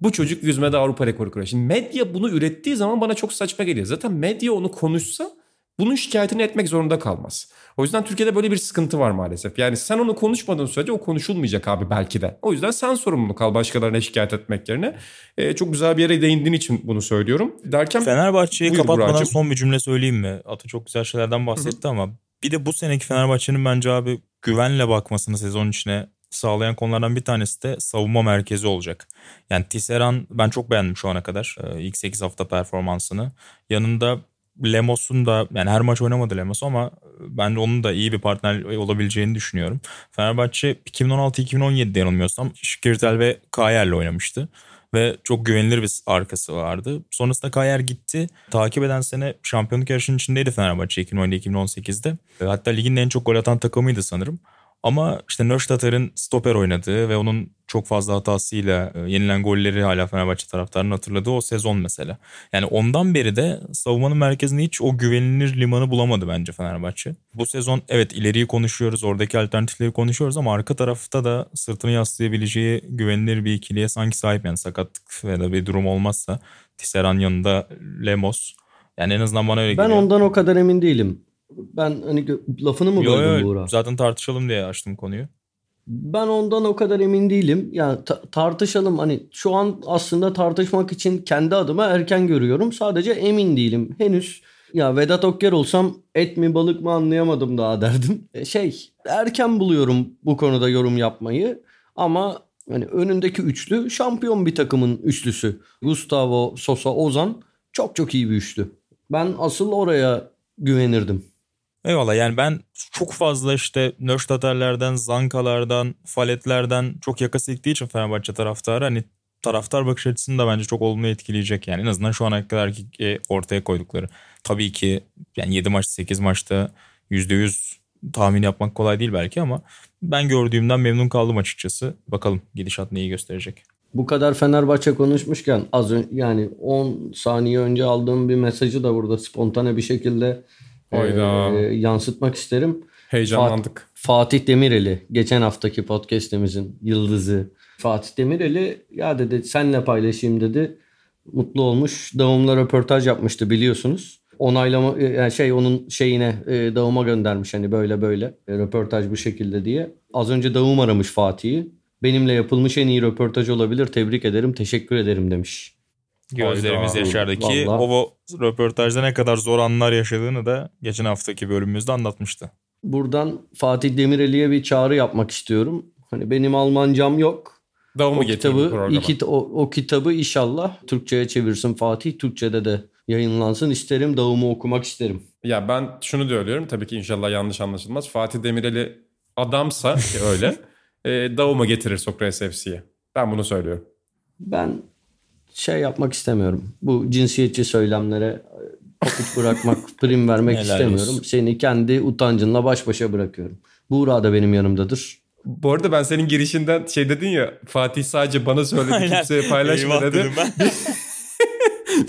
bu çocuk yüzmede Avrupa rekoru kırıyor. Şimdi medya bunu ürettiği zaman bana çok saçma geliyor. Zaten medya onu konuşsa bunun şikayetini etmek zorunda kalmaz. O yüzden Türkiye'de böyle bir sıkıntı var maalesef. Yani sen onu konuşmadığın sürece o konuşulmayacak abi belki de. O yüzden sen sorumlu kal başkalarına şikayet etmek yerine. Ee, çok güzel bir yere değindiğin için bunu söylüyorum. Derken Fenerbahçe'yi kapatmadan Burak'cığım. son bir cümle söyleyeyim mi? Atı çok güzel şeylerden bahsetti Hı-hı. ama Bir de bu seneki Fenerbahçe'nin bence abi güvenle bakmasını sezon içine sağlayan konulardan bir tanesi de savunma merkezi olacak. Yani Tisserand ben çok beğendim şu ana kadar e, ilk 8 hafta performansını. Yanında Lemos'un da yani her maç oynamadı Lemos ama ben de onun da iyi bir partner olabileceğini düşünüyorum. Fenerbahçe 2016-2017'de yanılmıyorsam Şikirtel ve Kayer'le oynamıştı. Ve çok güvenilir bir arkası vardı. Sonrasında Kayer gitti. Takip eden sene şampiyonluk yarışının içindeydi Fenerbahçe 2017-2018'de. Hatta ligin en çok gol atan takımıydı sanırım. Ama işte Nöştater'in stoper oynadığı ve onun çok fazla hatasıyla e, yenilen golleri hala Fenerbahçe taraftarının hatırladığı o sezon mesela. Yani ondan beri de savunmanın merkezinde hiç o güvenilir limanı bulamadı bence Fenerbahçe. Bu sezon evet ileriyi konuşuyoruz, oradaki alternatifleri konuşuyoruz ama arka tarafta da sırtını yaslayabileceği güvenilir bir ikiliye sanki sahip. Yani sakatlık ya da bir durum olmazsa Tisserand yanında Lemos. Yani en azından bana öyle ben geliyor. Ben ondan o kadar emin değilim. Ben hani lafını mı böldüm yo, Buğra? Zaten tartışalım diye açtım konuyu. Ben ondan o kadar emin değilim. Yani ta- tartışalım hani şu an aslında tartışmak için kendi adıma erken görüyorum. Sadece emin değilim. Henüz ya Vedat Okker olsam et mi balık mı anlayamadım daha derdim. E, şey erken buluyorum bu konuda yorum yapmayı. Ama hani önündeki üçlü şampiyon bir takımın üçlüsü. Gustavo, Sosa, Ozan çok çok iyi bir üçlü. Ben asıl oraya güvenirdim. Eyvallah yani ben çok fazla işte Nöştaterlerden, Zankalardan, Faletlerden çok yakası gittiği için Fenerbahçe taraftarı hani taraftar bakış açısını da bence çok olumlu etkileyecek yani en azından şu ana kadar ki ortaya koydukları. Tabii ki yani 7 maç 8 maçta %100 tahmin yapmak kolay değil belki ama ben gördüğümden memnun kaldım açıkçası. Bakalım gidişat neyi gösterecek. Bu kadar Fenerbahçe konuşmuşken az yani 10 saniye önce aldığım bir mesajı da burada spontane bir şekilde Hayda. e, yansıtmak isterim. Heyecanlandık. Fatih Demireli geçen haftaki podcast'imizin yıldızı. Fatih Demireli ya dedi senle paylaşayım dedi. Mutlu olmuş. Davumla röportaj yapmıştı biliyorsunuz. Onaylama yani şey onun şeyine e, davuma göndermiş hani böyle böyle e, röportaj bu şekilde diye. Az önce davum aramış Fatih'i. Benimle yapılmış en iyi röportaj olabilir. Tebrik ederim, teşekkür ederim demiş. Gözlerimiz Hayda. yaşardı ki Vallahi. o röportajda ne kadar zor anlar yaşadığını da geçen haftaki bölümümüzde anlatmıştı. Buradan Fatih Demireli'ye bir çağrı yapmak istiyorum. Hani benim Almancam yok. Davamı O kitabı iki, o, o kitabı inşallah Türkçe'ye çevirsin Fatih. Türkçe'de de yayınlansın isterim. Davımı okumak isterim. Ya ben şunu diyorum tabii ki inşallah yanlış anlaşılmaz. Fatih Demireli adamsa ki öyle e, davuma getirir Sokrates FC'ye. Ben bunu söylüyorum. Ben şey yapmak istemiyorum. Bu cinsiyetçi söylemlere papuç bırakmak, prim vermek Helal istemiyorum. olsun. Seni kendi utancınla baş başa bırakıyorum. Buğra da benim yanımdadır. Bu arada ben senin girişinden şey dedin ya Fatih sadece bana söyledi Aynen. kimseye paylaşma dedi.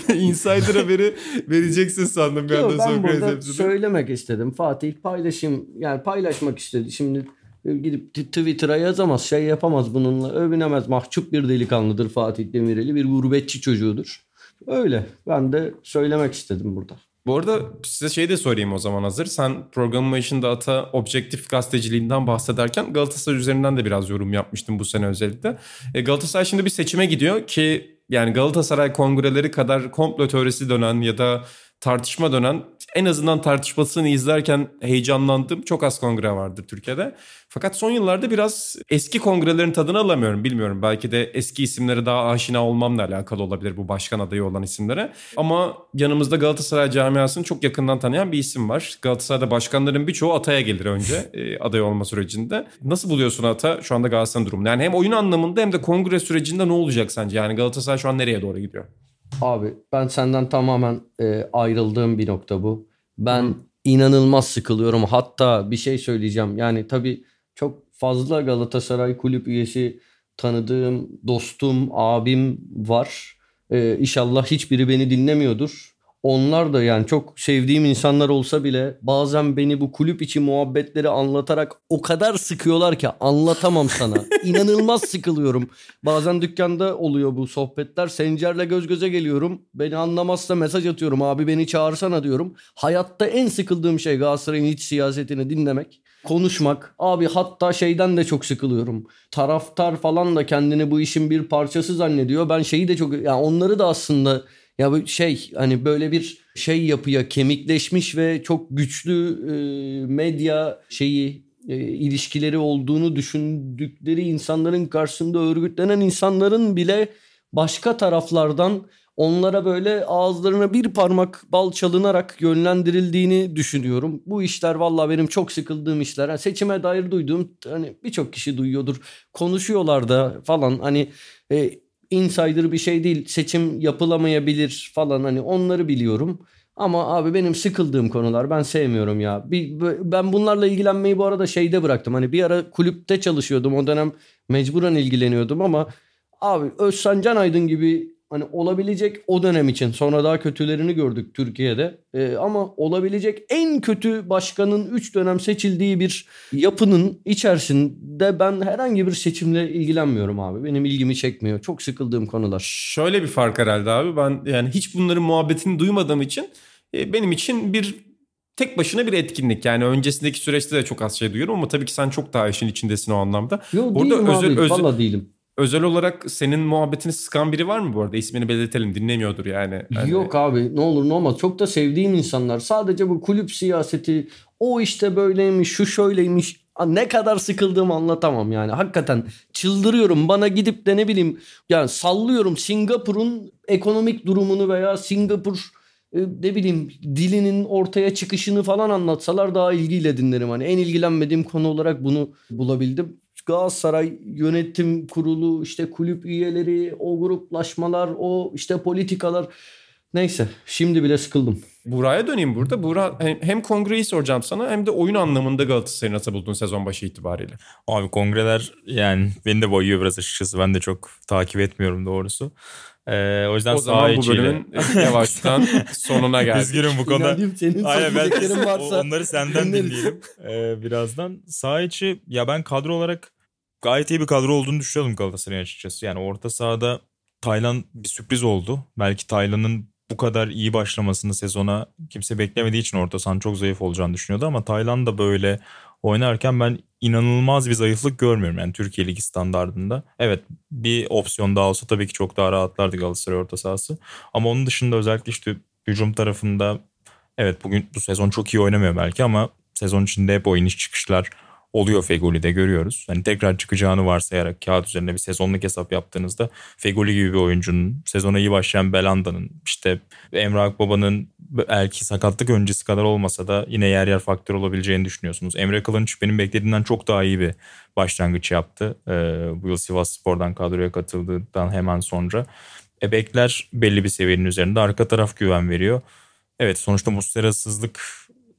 Insider haberi vereceksin sandım bir Yok, anda ben burada söylemek istedim. Fatih paylaşım yani paylaşmak istedi. Şimdi gidip Twitter'a yazamaz, şey yapamaz bununla. Övünemez. Mahcup bir delikanlıdır Fatih Demireli. Bir gurbetçi çocuğudur. Öyle. Ben de söylemek istedim burada. Bu arada size şey de sorayım o zaman hazır. Sen programın başında ata objektif gazeteciliğinden bahsederken Galatasaray üzerinden de biraz yorum yapmıştım bu sene özellikle. E, Galatasaray şimdi bir seçime gidiyor ki yani Galatasaray kongreleri kadar komplo teorisi dönen ya da tartışma dönen en azından tartışmasını izlerken heyecanlandığım çok az kongre vardır Türkiye'de. Fakat son yıllarda biraz eski kongrelerin tadını alamıyorum. Bilmiyorum belki de eski isimlere daha aşina olmamla alakalı olabilir bu başkan adayı olan isimlere. Ama yanımızda Galatasaray camiasını çok yakından tanıyan bir isim var. Galatasaray'da başkanların birçoğu Atay'a gelir önce e, aday olma sürecinde. Nasıl buluyorsun Ata şu anda Galatasaray'ın durumunu? Yani hem oyun anlamında hem de kongre sürecinde ne olacak sence? Yani Galatasaray şu an nereye doğru gidiyor? Abi ben senden tamamen e, ayrıldığım bir nokta bu. Ben inanılmaz sıkılıyorum. Hatta bir şey söyleyeceğim. Yani tabii çok fazla Galatasaray kulüp üyesi tanıdığım, dostum, abim var. E, inşallah hiçbiri beni dinlemiyordur. Onlar da yani çok sevdiğim insanlar olsa bile bazen beni bu kulüp içi muhabbetleri anlatarak o kadar sıkıyorlar ki anlatamam sana. İnanılmaz sıkılıyorum. Bazen dükkanda oluyor bu sohbetler. Sencer'le göz göze geliyorum. Beni anlamazsa mesaj atıyorum. Abi beni çağırsana diyorum. Hayatta en sıkıldığım şey Galatasaray'ın iç siyasetini dinlemek. Konuşmak. Abi hatta şeyden de çok sıkılıyorum. Taraftar falan da kendini bu işin bir parçası zannediyor. Ben şeyi de çok... Yani onları da aslında ya bu şey hani böyle bir şey yapıya kemikleşmiş ve çok güçlü e, medya şeyi e, ilişkileri olduğunu düşündükleri insanların karşısında örgütlenen insanların bile başka taraflardan onlara böyle ağızlarına bir parmak bal çalınarak yönlendirildiğini düşünüyorum. Bu işler valla benim çok sıkıldığım işler. Yani seçime dair duyduğum hani birçok kişi duyuyordur. Konuşuyorlar da falan hani e, insider bir şey değil. Seçim yapılamayabilir falan hani onları biliyorum. Ama abi benim sıkıldığım konular ben sevmiyorum ya. Bir, ben bunlarla ilgilenmeyi bu arada şeyde bıraktım. Hani bir ara kulüpte çalışıyordum. O dönem mecburen ilgileniyordum ama abi Özcan Can Aydın gibi hani olabilecek o dönem için sonra daha kötülerini gördük Türkiye'de. Ee, ama olabilecek en kötü başkanın 3 dönem seçildiği bir yapının içerisinde ben herhangi bir seçimle ilgilenmiyorum abi. Benim ilgimi çekmiyor. Çok sıkıldığım konular. Şöyle bir fark herhalde abi. Ben yani hiç bunların muhabbetini duymadığım için e, benim için bir tek başına bir etkinlik. Yani öncesindeki süreçte de çok az şey duyuyorum ama tabii ki sen çok daha işin içindesin o anlamda. Yok Burada değilim özel, abi. Özel, Valla değilim. Özel olarak senin muhabbetini sıkan biri var mı bu arada? İsmini belirtelim dinlemiyordur yani. Hani... Yok abi ne olur ne olmaz. Çok da sevdiğim insanlar. Sadece bu kulüp siyaseti o işte böyleymiş şu şöyleymiş. Ne kadar sıkıldığımı anlatamam yani. Hakikaten çıldırıyorum. Bana gidip de ne bileyim yani sallıyorum Singapur'un ekonomik durumunu veya Singapur e, ne bileyim dilinin ortaya çıkışını falan anlatsalar daha ilgiyle dinlerim. Hani en ilgilenmediğim konu olarak bunu bulabildim. Galatasaray yönetim kurulu işte kulüp üyeleri o gruplaşmalar o işte politikalar neyse şimdi bile sıkıldım. Buraya döneyim burada. Buğra hem kongreyi soracağım sana hem de oyun anlamında Galatasaray'ı nasıl buldun sezon başı itibariyle? Abi kongreler yani beni de boyuyor biraz açıkçası. Ben de çok takip etmiyorum doğrusu. Ee, o yüzden o zaman bu bölümün yavaştan sonuna geldik. Üzgünüm bu konuda. senin Aynen, ben, varsa onları senden dinleyelim ee, birazdan. Sağ içi ya ben kadro olarak gayet iyi bir kadro olduğunu düşünüyorum Galatasaray'ın açıkçası. Yani orta sahada Taylan bir sürpriz oldu. Belki Taylan'ın bu kadar iyi başlamasını sezona kimse beklemediği için orta sahanın çok zayıf olacağını düşünüyordu ama Taylan da böyle oynarken ben inanılmaz bir zayıflık görmüyorum yani Türkiye Ligi standartında. Evet bir opsiyon daha olsa tabii ki çok daha rahatlardı Galatasaray orta sahası. Ama onun dışında özellikle işte hücum tarafında evet bugün bu sezon çok iyi oynamıyor belki ama sezon içinde hep oyun iş çıkışlar oluyor Fegoli'de görüyoruz. Hani tekrar çıkacağını varsayarak kağıt üzerinde bir sezonluk hesap yaptığınızda Fegoli gibi bir oyuncunun, sezona iyi başlayan Belanda'nın, işte Emre Akbaba'nın belki sakatlık öncesi kadar olmasa da yine yer yer faktör olabileceğini düşünüyorsunuz. Emre Kılınç benim beklediğimden çok daha iyi bir başlangıç yaptı. Ee, bu yıl Sivas Spor'dan kadroya katıldığından hemen sonra. E, bekler belli bir seviyenin üzerinde. Arka taraf güven veriyor. Evet sonuçta Muslera'sızlık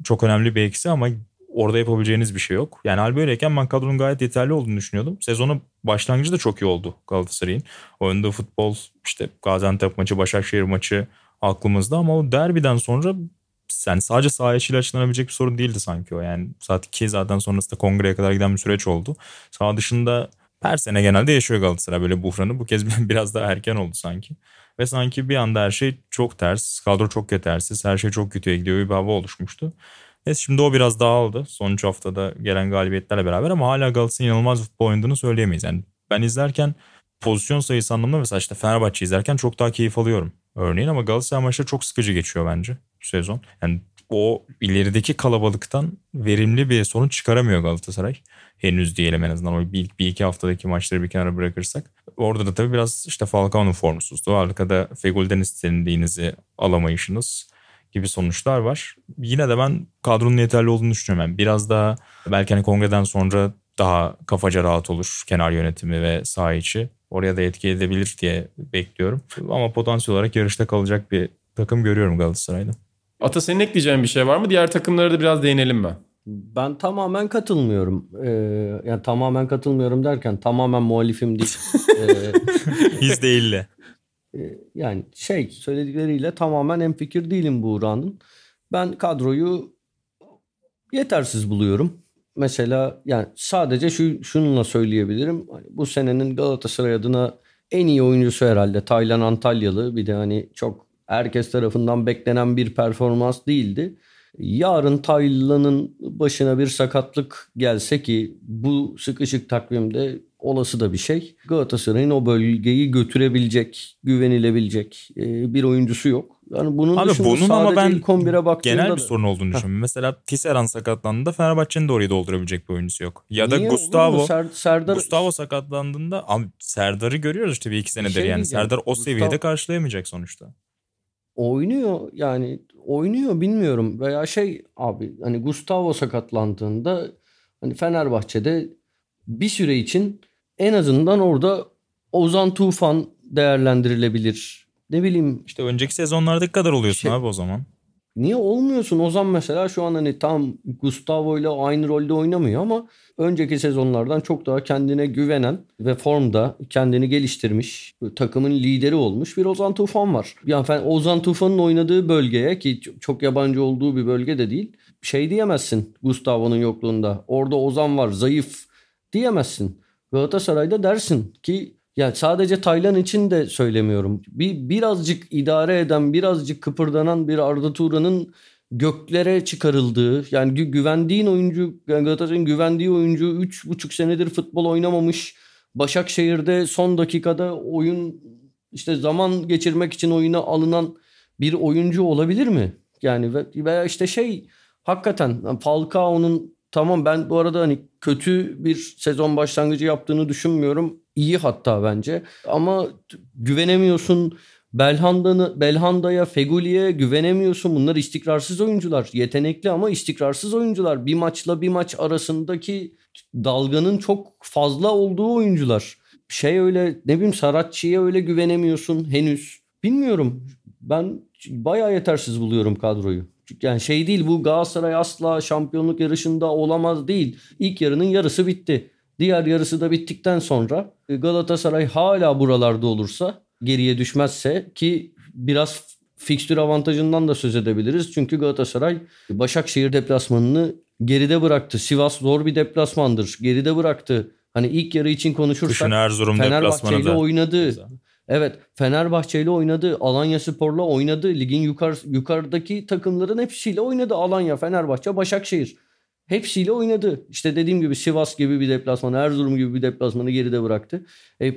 çok önemli bir eksi ama orada yapabileceğiniz bir şey yok. Yani hal böyleyken ben kadronun gayet yeterli olduğunu düşünüyordum. Sezonu başlangıcı da çok iyi oldu Galatasaray'ın. Oynadığı futbol işte Gaziantep maçı, Başakşehir maçı aklımızda ama o derbiden sonra yani sadece saha içiyle açıklanabilecek bir sorun değildi sanki o. Yani saat 2 zaten sonrasında kongreye kadar giden bir süreç oldu. Sağ dışında her sene genelde yaşıyor Galatasaray böyle buhranı. Bu kez biraz daha erken oldu sanki. Ve sanki bir anda her şey çok ters. Kadro çok yetersiz. Her şey çok kötüye gidiyor bir hava oluşmuştu. Neyse şimdi o biraz dağıldı. Son 3 haftada gelen galibiyetlerle beraber ama hala Galatasaray'ın inanılmaz futbol oynadığını söyleyemeyiz. Yani ben izlerken pozisyon sayısı anlamında mesela işte Fenerbahçe izlerken çok daha keyif alıyorum örneğin ama Galatasaray maçları çok sıkıcı geçiyor bence bu sezon. Yani o ilerideki kalabalıktan verimli bir sonuç çıkaramıyor Galatasaray. Henüz diyelim en azından o bir, bir iki haftadaki maçları bir kenara bırakırsak. Orada da tabii biraz işte Falcao'nun formsuzluğu. Arkada Fegül'den istendiğinizi alamayışınız gibi sonuçlar var. Yine de ben kadronun yeterli olduğunu düşünüyorum. Yani biraz daha belki hani kongreden sonra daha kafaca rahat olur kenar yönetimi ve saha içi. Oraya da etki edebilir diye bekliyorum. Ama potansiyel olarak yarışta kalacak bir takım görüyorum Galatasaray'da. Ata senin ekleyeceğin bir şey var mı? Diğer takımlara da biraz değinelim mi? Ben tamamen katılmıyorum. Ee, yani tamamen katılmıyorum derken tamamen muhalifim değil. ee, Biz değille. Ee, yani şey söyledikleriyle tamamen emfikir değilim Buğra'nın. Ben kadroyu yetersiz buluyorum. Mesela yani sadece şu şununla söyleyebilirim. Hani bu senenin Galatasaray adına en iyi oyuncusu herhalde Taylan Antalyalı. Bir de hani çok herkes tarafından beklenen bir performans değildi. Yarın Taylan'ın başına bir sakatlık gelse ki bu sıkışık takvimde olası da bir şey. Galatasaray'ın o bölgeyi götürebilecek, güvenilebilecek e, bir oyuncusu yok. Yani bunun Abi dışında bunun ama ben ilk 11'e baktığında genel da- bir sorun olduğunu düşünüyorum. Mesela Tisserand sakatlandığında Fenerbahçe'nin de orayı doldurabilecek bir oyuncusu yok. Ya da Niye mu? Gustavo Ser- Serdar Gustavo sakatlandığında abi Serdar'ı görüyoruz işte bir iki senedir şey yani. Serdar o Gustav- seviyede karşılayamayacak sonuçta. oynuyor yani oynuyor bilmiyorum veya şey abi hani Gustavo sakatlandığında hani Fenerbahçe'de bir süre için en azından orada Ozan Tufan değerlendirilebilir. Ne bileyim İşte önceki sezonlardaki kadar oluyorsun Şey- abi o zaman. Niye olmuyorsun? Ozan mesela şu an hani tam Gustavo ile aynı rolde oynamıyor ama önceki sezonlardan çok daha kendine güvenen ve formda kendini geliştirmiş, takımın lideri olmuş bir Ozan Tufan var. Yani Ozan Tufan'ın oynadığı bölgeye ki çok yabancı olduğu bir bölge de değil. Şey diyemezsin Gustavo'nun yokluğunda. Orada Ozan var, zayıf diyemezsin. Galatasaray'da dersin ki yani sadece Taylan için de söylemiyorum. Bir birazcık idare eden, birazcık kıpırdanan bir Arda Turan'ın göklere çıkarıldığı, yani gü- güvendiğin oyuncu, yani Galatasaray'ın güvendiği oyuncu 3,5 senedir futbol oynamamış. Başakşehir'de son dakikada oyun işte zaman geçirmek için oyuna alınan bir oyuncu olabilir mi? Yani ve- veya işte şey hakikaten Falcao'nun tamam ben bu arada hani kötü bir sezon başlangıcı yaptığını düşünmüyorum. İyi hatta bence. Ama güvenemiyorsun. Belhanda'nı, Belhanda'ya, Feguli'ye güvenemiyorsun. Bunlar istikrarsız oyuncular. Yetenekli ama istikrarsız oyuncular. Bir maçla bir maç arasındaki dalganın çok fazla olduğu oyuncular. Şey öyle ne bileyim Saratçı'ya öyle güvenemiyorsun henüz. Bilmiyorum. Ben bayağı yetersiz buluyorum kadroyu. Yani şey değil bu Galatasaray asla şampiyonluk yarışında olamaz değil. İlk yarının yarısı bitti. Diğer yarısı da bittikten sonra e, Galatasaray hala buralarda olursa geriye düşmezse ki biraz fikstür avantajından da söz edebiliriz. Çünkü Galatasaray Başakşehir deplasmanını geride bıraktı. Sivas zor bir deplasmandır. Geride bıraktı. Hani ilk yarı için konuşursak Kışın Erzurum Fenerbahçe ile oynadı. Evet Fenerbahçe ile oynadı. Alanya Spor'la oynadı. Ligin yukarı, yukarıdaki takımların hepsiyle oynadı. Alanya, Fenerbahçe, Başakşehir. Hepsiyle oynadı. İşte dediğim gibi Sivas gibi bir deplasman, Erzurum gibi bir deplasmanı geride bıraktı. E,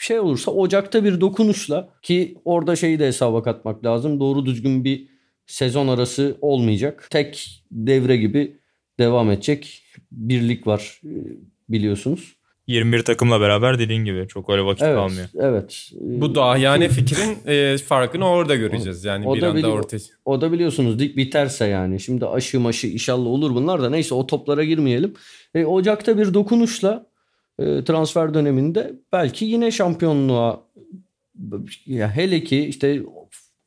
şey olursa Ocak'ta bir dokunuşla ki orada şeyi de hesaba katmak lazım. Doğru düzgün bir sezon arası olmayacak. Tek devre gibi devam edecek birlik var e, biliyorsunuz. 21 takımla beraber dediğin gibi çok öyle vakit Evet, kalmıyor. evet. Bu dahiyane fikrin e, farkını orada göreceğiz. Yani O bir da anda bili- ortaya. O da biliyorsunuz lig biterse yani. Şimdi aşı maşı inşallah olur bunlar da neyse o toplara girmeyelim. E, Ocak'ta bir dokunuşla e, transfer döneminde belki yine şampiyonluğa ya hele ki işte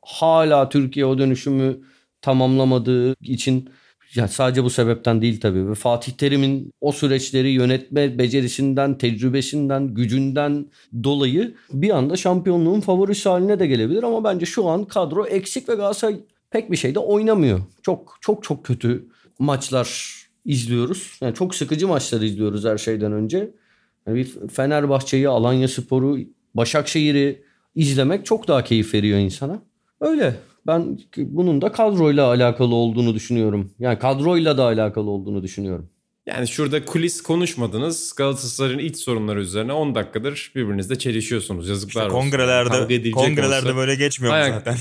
hala Türkiye o dönüşümü tamamlamadığı için ya sadece bu sebepten değil tabii. Ve Fatih Terim'in o süreçleri yönetme becerisinden, tecrübesinden, gücünden dolayı bir anda şampiyonluğun favorisi haline de gelebilir ama bence şu an kadro eksik ve Galatasaray pek bir şeyde oynamıyor. Çok çok çok kötü maçlar izliyoruz. Yani çok sıkıcı maçlar izliyoruz her şeyden önce. Yani bir Fenerbahçe'yi, Alanya Sporu, Başakşehir'i izlemek çok daha keyif veriyor insana. Öyle. Ben bunun da kadroyla alakalı olduğunu düşünüyorum. Yani kadroyla da alakalı olduğunu düşünüyorum. Yani şurada kulis konuşmadınız. Galatasaray'ın iç sorunları üzerine 10 dakikadır birbirinizle çelişiyorsunuz. Yazıklar İşte olsun. Kavga kongrelerde edilecek kongrelerde olsa- böyle geçmiyor Ayak- zaten.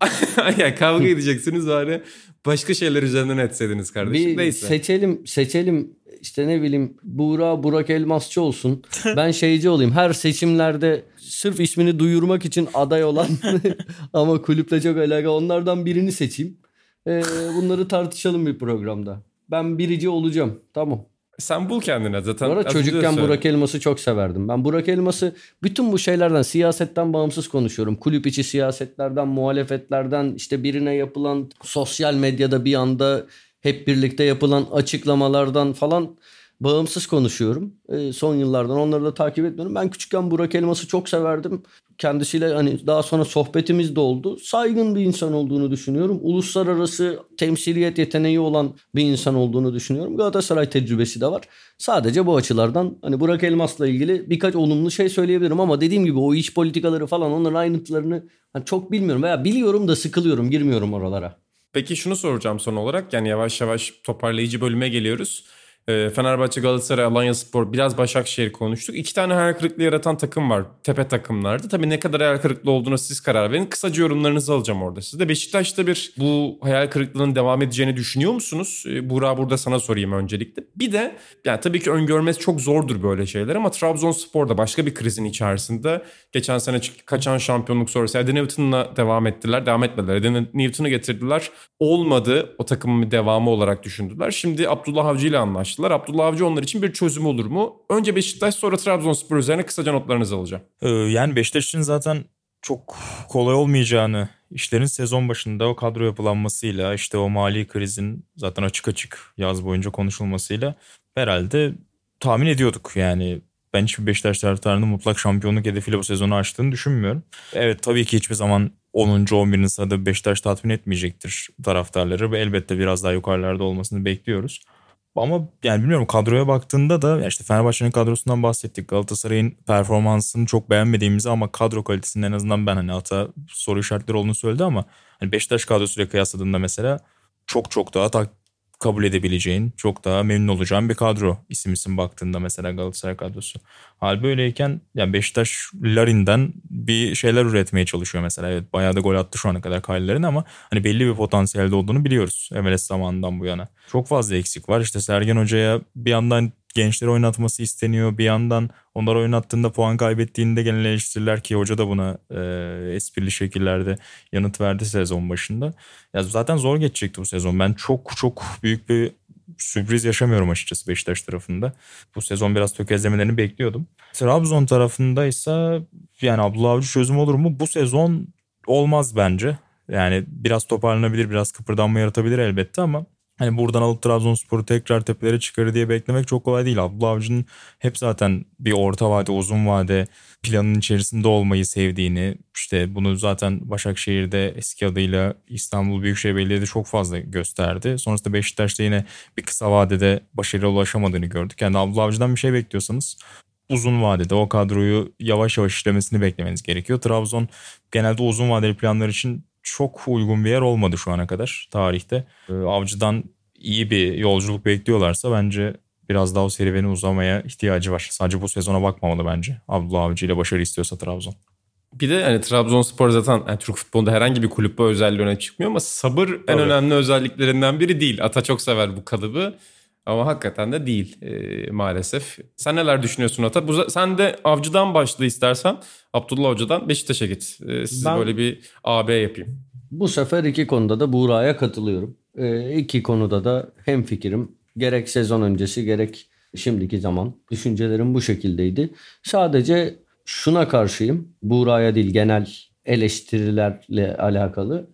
yani kavga edeceksiniz bari başka şeyler üzerinden etseydiniz kardeşim. Bir Neyse. seçelim seçelim işte ne bileyim Buğra Burak Elmasçı olsun. Ben şeyci olayım. Her seçimlerde sırf ismini duyurmak için aday olan ama kulüple çok alakalı onlardan birini seçeyim. Ee, bunları tartışalım bir programda. Ben birici olacağım. Tamam. Sen bul kendine zaten. Bu arada çocukken. Burak Elmas'ı çok severdim. Ben Burak Elmas'ı bütün bu şeylerden, siyasetten bağımsız konuşuyorum. Kulüp içi siyasetlerden, muhalefetlerden, işte birine yapılan sosyal medyada bir anda hep birlikte yapılan açıklamalardan falan bağımsız konuşuyorum. Ee, son yıllardan onları da takip etmiyorum. Ben küçükken Burak Elmas'ı çok severdim. Kendisiyle hani daha sonra sohbetimiz de oldu. Saygın bir insan olduğunu düşünüyorum. Uluslararası temsiliyet yeteneği olan bir insan olduğunu düşünüyorum. Galatasaray tecrübesi de var. Sadece bu açılardan hani Burak Elmas'la ilgili birkaç olumlu şey söyleyebilirim ama dediğim gibi o iç politikaları falan onların ayrıntılarını hani çok bilmiyorum veya biliyorum da sıkılıyorum girmiyorum oralara. Peki şunu soracağım son olarak. Yani yavaş yavaş toparlayıcı bölüme geliyoruz. Ee, Fenerbahçe, Galatasaray, Alanya Spor, biraz Başakşehir konuştuk. İki tane hayal kırıklığı yaratan takım var. Tepe takımlardı. Tabii ne kadar hayal kırıklığı olduğuna siz karar verin. Kısaca yorumlarınızı alacağım orada. Siz de Beşiktaş'ta bir bu hayal kırıklığının devam edeceğini düşünüyor musunuz? Buğra burada sana sorayım öncelikle. Bir de yani tabii ki öngörmesi çok zordur böyle şeyler ama Trabzonspor da başka bir krizin içerisinde. Geçen sene kaçan şampiyonluk sonrası Eddie Newton'la devam ettiler. Devam etmediler. Eddie Newton'u getirdiler. Olmadı. O takımın devamı olarak düşündüler. Şimdi Abdullah Avcı ile anlaştılar. Abdullah Avcı onlar için bir çözüm olur mu? Önce Beşiktaş sonra Trabzonspor üzerine kısaca notlarınızı alacağım. Ee, yani Beşiktaş için zaten çok kolay olmayacağını işlerin sezon başında o kadro yapılanmasıyla işte o mali krizin zaten açık açık yaz boyunca konuşulmasıyla herhalde tahmin ediyorduk yani. Ben hiçbir Beşiktaş taraftarının mutlak şampiyonluk hedefiyle bu sezonu açtığını düşünmüyorum. Evet tabii ki hiçbir zaman 10. 11. sırada Beşiktaş tatmin etmeyecektir taraftarları ve elbette biraz daha yukarılarda olmasını bekliyoruz. Ama yani bilmiyorum kadroya baktığında da işte Fenerbahçe'nin kadrosundan bahsettik. Galatasaray'ın performansını çok beğenmediğimizi ama kadro kalitesinin en azından ben hani hatta soru işaretleri olduğunu söyledi ama hani Beşiktaş kadrosuyla kıyasladığında mesela çok çok daha tak kabul edebileceğin, çok daha memnun olacağın bir kadro isim isim baktığında mesela Galatasaray kadrosu. Hal böyleyken yani Beşiktaş Larin'den bir şeyler üretmeye çalışıyor mesela. Evet bayağı da gol attı şu ana kadar Kaylıların ama hani belli bir potansiyelde olduğunu biliyoruz MLS zamanından bu yana. Çok fazla eksik var. İşte Sergen Hoca'ya bir yandan gençleri oynatması isteniyor. Bir yandan onları oynattığında puan kaybettiğinde genel eleştiriler ki hoca da buna e, esprili şekillerde yanıt verdi sezon başında. Ya zaten zor geçecekti bu sezon. Ben çok çok büyük bir sürpriz yaşamıyorum açıkçası Beşiktaş tarafında. Bu sezon biraz tökezlemelerini bekliyordum. Trabzon tarafında ise yani Abdullah Avcı çözüm olur mu? Bu sezon olmaz bence. Yani biraz toparlanabilir, biraz kıpırdanma yaratabilir elbette ama Hani buradan alıp Trabzonspor'u tekrar tepelere çıkarır diye beklemek çok kolay değil. Abdullah Avcı'nın hep zaten bir orta vade, uzun vade planın içerisinde olmayı sevdiğini, işte bunu zaten Başakşehir'de eski adıyla İstanbul Büyükşehir Belediye'de çok fazla gösterdi. Sonrasında Beşiktaş'ta yine bir kısa vadede başarıya ulaşamadığını gördük. Yani Abdullah Avcı'dan bir şey bekliyorsanız uzun vadede o kadroyu yavaş yavaş işlemesini beklemeniz gerekiyor. Trabzon genelde uzun vadeli planlar için çok uygun bir yer olmadı şu ana kadar tarihte. Ee, avcı'dan iyi bir yolculuk bekliyorlarsa bence biraz daha o serüveni uzamaya ihtiyacı var. Sadece bu sezona bakmamalı bence. Abdullah Avcı ile başarı istiyorsa Trabzon. Bir de hani Trabzonspor zaten yani Türk futbolunda herhangi bir kulüp bu özelliği öne çıkmıyor ama sabır Tabii. en önemli özelliklerinden biri değil. Ata çok sever bu kalıbı. Ama hakikaten de değil e, maalesef. Sen neler düşünüyorsun Ata? Bu, sen de avcıdan başla istersen. Abdullah Hoca'dan Beşiktaş'a git. E, size ben, böyle bir AB yapayım. Bu sefer iki konuda da Buğra'ya katılıyorum. E, iki konuda da hem fikrim gerek sezon öncesi gerek şimdiki zaman düşüncelerim bu şekildeydi. Sadece şuna karşıyım. Buğra'ya değil genel eleştirilerle alakalı.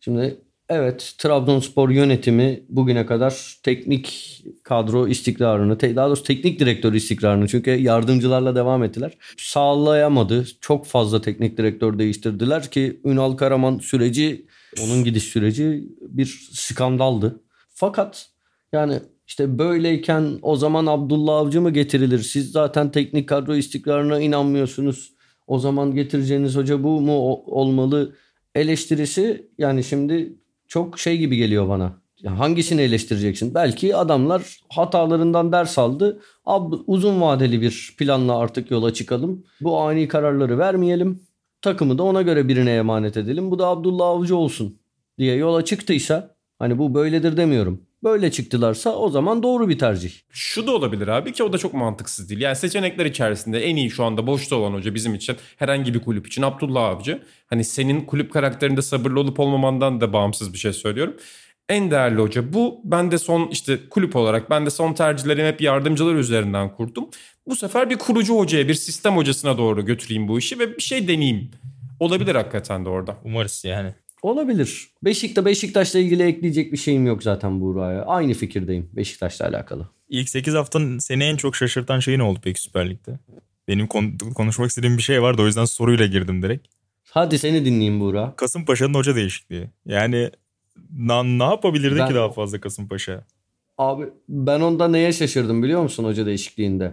Şimdi Evet, Trabzonspor yönetimi bugüne kadar teknik kadro istikrarını, daha doğrusu teknik direktör istikrarını çünkü yardımcılarla devam ettiler. Sağlayamadı. Çok fazla teknik direktör değiştirdiler ki Ünal Karaman süreci, onun gidiş süreci bir skandaldı. Fakat yani işte böyleyken o zaman Abdullah Avcı mı getirilir? Siz zaten teknik kadro istikrarına inanmıyorsunuz. O zaman getireceğiniz hoca bu mu olmalı? eleştirisi yani şimdi çok şey gibi geliyor bana. Ya hangisini eleştireceksin? Belki adamlar hatalarından ders aldı. Ab, uzun vadeli bir planla artık yola çıkalım. Bu ani kararları vermeyelim. Takımı da ona göre birine emanet edelim. Bu da Abdullah Avcı olsun diye yola çıktıysa hani bu böyledir demiyorum. Böyle çıktılarsa o zaman doğru bir tercih. Şu da olabilir abi ki o da çok mantıksız değil. Yani seçenekler içerisinde en iyi şu anda boşta olan hoca bizim için herhangi bir kulüp için Abdullah Avcı. Hani senin kulüp karakterinde sabırlı olup olmamandan da bağımsız bir şey söylüyorum. En değerli hoca bu. Ben de son işte kulüp olarak ben de son tercihlerimi hep yardımcılar üzerinden kurdum. Bu sefer bir kurucu hocaya, bir sistem hocasına doğru götüreyim bu işi ve bir şey deneyeyim. Olabilir hakikaten de orada. Umarız yani. Olabilir. Beşik'te Beşiktaş'la ilgili ekleyecek bir şeyim yok zaten Buğra'ya. Aynı fikirdeyim Beşiktaş'la alakalı. İlk 8 haftanın seni en çok şaşırtan şey ne oldu peki Süper Lig'de? Benim kon- konuşmak istediğim bir şey vardı o yüzden soruyla girdim direkt. Hadi seni dinleyeyim Buğra. Kasımpaşa'nın hoca değişikliği. Yani na- ne yapabilirdi ben, ki daha fazla Kasımpaşa? Abi ben onda neye şaşırdım biliyor musun hoca değişikliğinde?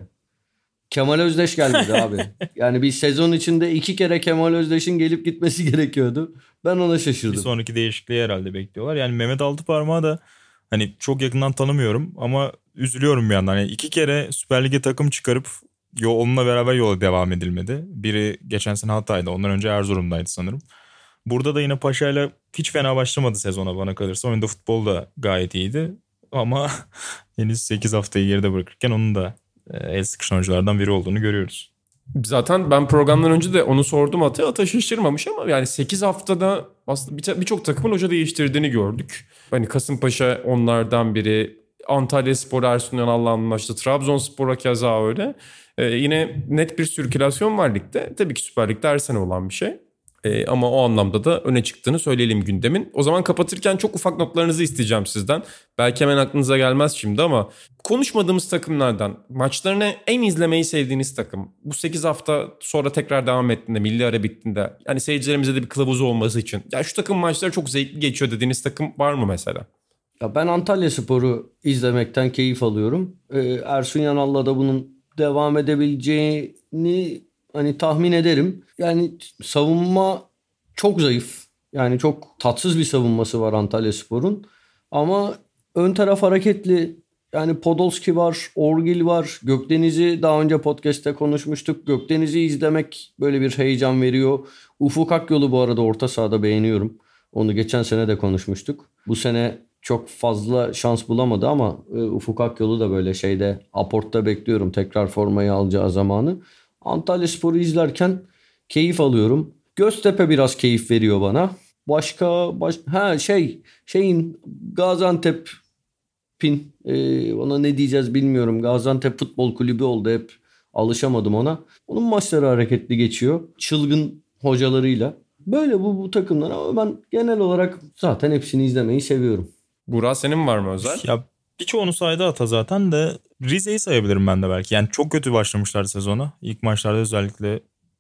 Kemal Özdeş gelmedi abi. Yani bir sezon içinde iki kere Kemal Özdeş'in gelip gitmesi gerekiyordu. Ben ona şaşırdım. Bir sonraki değişikliği herhalde bekliyorlar. Yani Mehmet Altıparmağı da hani çok yakından tanımıyorum ama üzülüyorum bir yandan. Yani iki kere Süper Lig'e takım çıkarıp yol, onunla beraber yola devam edilmedi. Biri geçen sene Hatay'da ondan önce Erzurum'daydı sanırım. Burada da yine Paşa'yla hiç fena başlamadı sezona bana kalırsa. Oyunda futbol da gayet iyiydi. Ama henüz 8 haftayı geride bırakırken onun da el sıkışan oyunculardan biri olduğunu görüyoruz. Zaten ben programdan önce de onu sordum Ata. Ata şaşırmamış ama yani 8 haftada aslında birçok takımın hoca değiştirdiğini gördük. Hani Kasımpaşa onlardan biri. Antalya Spor Ersun Yanal'la anlaştı. Trabzonspor'a keza öyle. Ee, yine net bir sirkülasyon var ligde. Tabii ki Süper Lig'de her sene olan bir şey. Ee, ama o anlamda da öne çıktığını söyleyelim gündemin. O zaman kapatırken çok ufak notlarınızı isteyeceğim sizden. Belki hemen aklınıza gelmez şimdi ama konuşmadığımız takımlardan maçlarını en izlemeyi sevdiğiniz takım. Bu 8 hafta sonra tekrar devam ettiğinde, milli ara bittiğinde yani seyircilerimize de bir kılavuz olması için. Ya şu takım maçları çok zevkli geçiyor dediğiniz takım var mı mesela? Ya ben Antalya Spor'u izlemekten keyif alıyorum. Ee, Ersun Yanal'la da bunun devam edebileceğini hani tahmin ederim. Yani savunma çok zayıf. Yani çok tatsız bir savunması var Antalya Spor'un. Ama ön taraf hareketli. Yani Podolski var, Orgil var. Gökdeniz'i daha önce podcast'te konuşmuştuk. Gökdeniz'i izlemek böyle bir heyecan veriyor. Ufuk Akyol'u bu arada orta sahada beğeniyorum. Onu geçen sene de konuşmuştuk. Bu sene çok fazla şans bulamadı ama e, Ufuk Akyol'u da böyle şeyde aportta bekliyorum tekrar formayı alacağı zamanı. Antalya Spor'u izlerken keyif alıyorum. Göztepe biraz keyif veriyor bana. Başka baş, ha şey şeyin Gaziantep Pin ee, ona ne diyeceğiz bilmiyorum. Gaziantep Futbol Kulübü oldu hep alışamadım ona. Onun maçları hareketli geçiyor. Çılgın hocalarıyla. Böyle bu, bu takımlar ama ben genel olarak zaten hepsini izlemeyi seviyorum. Burak senin var mı özel? Ya birçoğunu saydı Ata zaten de Rize'yi sayabilirim ben de belki. Yani çok kötü başlamışlar sezona. İlk maçlarda özellikle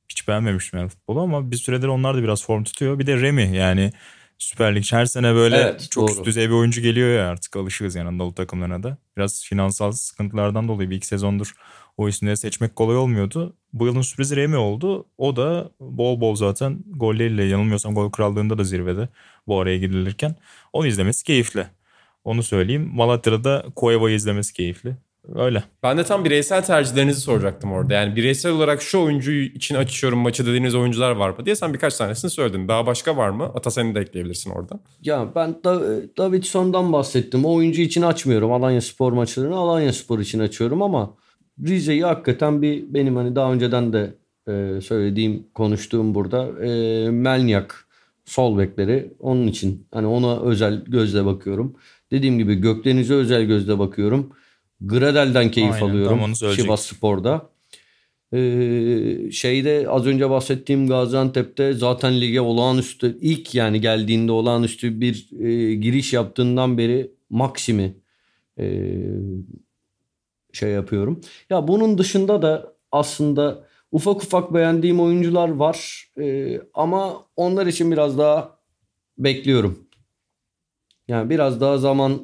hiç beğenmemiştim yani futbolu ama bir süredir onlar da biraz form tutuyor. Bir de Remi yani Süper Lig her sene böyle Evet, çok doğru. üst düzey bir oyuncu geliyor ya artık alışığız yani Anadolu takımlarına da. Biraz finansal sıkıntılardan dolayı bir iki sezondur o isimleri seçmek kolay olmuyordu. Bu yılın sürprizi Remi oldu. O da bol bol zaten golleriyle yanılmıyorsam gol krallığında da zirvede bu araya gidilirken. Onu izlemesi keyifli. Onu söyleyeyim. Malatya'da da Koeva'yı izlemesi keyifli. Öyle. Ben de tam bireysel tercihlerinizi soracaktım orada. Yani bireysel olarak şu oyuncuyu için açıyorum maçı dediğiniz oyuncular var mı diye sen birkaç tanesini söyledin. Daha başka var mı? Ata seni de ekleyebilirsin orada. Ya ben da, Davidson'dan bahsettim. O oyuncu için açmıyorum. Alanya Spor maçlarını Alanya Spor için açıyorum ama Rize'yi hakikaten bir benim hani daha önceden de e, söylediğim, konuştuğum burada e, Melnyak sol bekleri onun için hani ona özel gözle bakıyorum. Dediğim gibi Gökdeniz'e özel gözle bakıyorum. Gradel'den keyif Aynen, alıyorum. Sivas Spor'da. Ee, şeyde az önce bahsettiğim Gaziantep'te zaten lige olağanüstü ilk yani geldiğinde olağanüstü bir e, giriş yaptığından beri Maxim'i e, şey yapıyorum. Ya bunun dışında da aslında ufak ufak beğendiğim oyuncular var E, ama onlar için biraz daha bekliyorum. Yani biraz daha zaman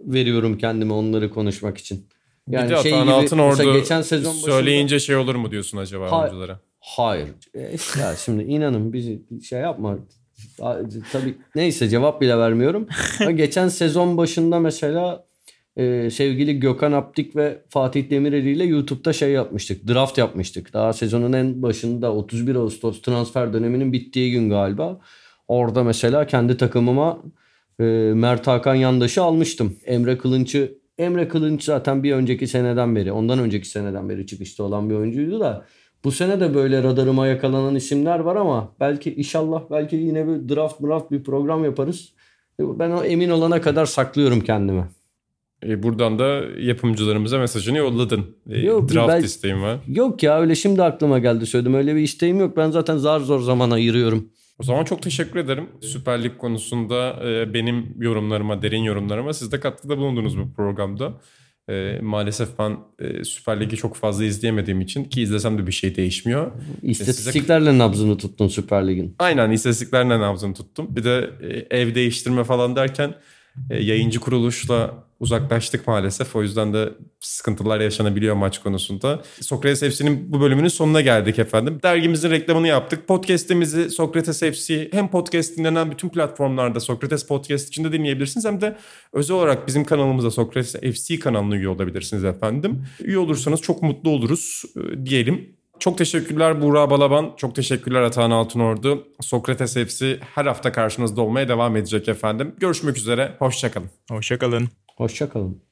veriyorum kendime onları konuşmak için. bir de şey gibi, Altınordu mesela geçen sezon başında- söyleyince şey olur mu diyorsun acaba Hayır. oyunculara? Hayır. E, ya şimdi inanın bizi şey yapma. Tabii neyse cevap bile vermiyorum. Geçen sezon başında mesela e, sevgili Gökhan Aptik ve Fatih Demireli ile YouTube'da şey yapmıştık. Draft yapmıştık. Daha sezonun en başında 31 Ağustos transfer döneminin bittiği gün galiba. Orada mesela kendi takımıma e, Mert Hakan Yandaş'ı almıştım. Emre Kılınç'ı Emre Kılınç zaten bir önceki seneden beri, ondan önceki seneden beri çıkışta olan bir oyuncuydu da bu sene de böyle radarıma yakalanan isimler var ama belki inşallah belki yine bir draft draft bir program yaparız. Ben o emin olana kadar saklıyorum kendimi. E, buradan da yapımcılarımıza mesajını yolladın. E, Yok, draft ben- isteğim var. Yok ya öyle şimdi aklıma geldi söyledim. Öyle bir isteğim yok. Ben zaten zar zor zaman ayırıyorum. O zaman çok teşekkür ederim. Süper Lig konusunda e, benim yorumlarıma, derin yorumlarıma siz de katkıda bulundunuz bu programda. E, maalesef ben e, Süper Lig'i çok fazla izleyemediğim için ki izlesem de bir şey değişmiyor. İstatistiklerle nabzını tuttun Süper Lig'in. Aynen istatistiklerle nabzını tuttum. Bir de e, ev değiştirme falan derken yayıncı kuruluşla uzaklaştık maalesef. O yüzden de sıkıntılar yaşanabiliyor maç konusunda. Sokrates FC'nin bu bölümünün sonuna geldik efendim. Dergimizin reklamını yaptık. Podcast'imizi Sokrates FC hem podcast dinlenen bütün platformlarda Sokrates Podcast içinde dinleyebilirsiniz hem de özel olarak bizim kanalımıza Sokrates FC kanalına üye olabilirsiniz efendim. Üye olursanız çok mutlu oluruz e, diyelim. Çok teşekkürler Buğra Balaban. Çok teşekkürler Atahan Altınordu. Sokrates FC her hafta karşınızda olmaya devam edecek efendim. Görüşmek üzere. Hoşçakalın. Hoşçakalın. Hoşçakalın.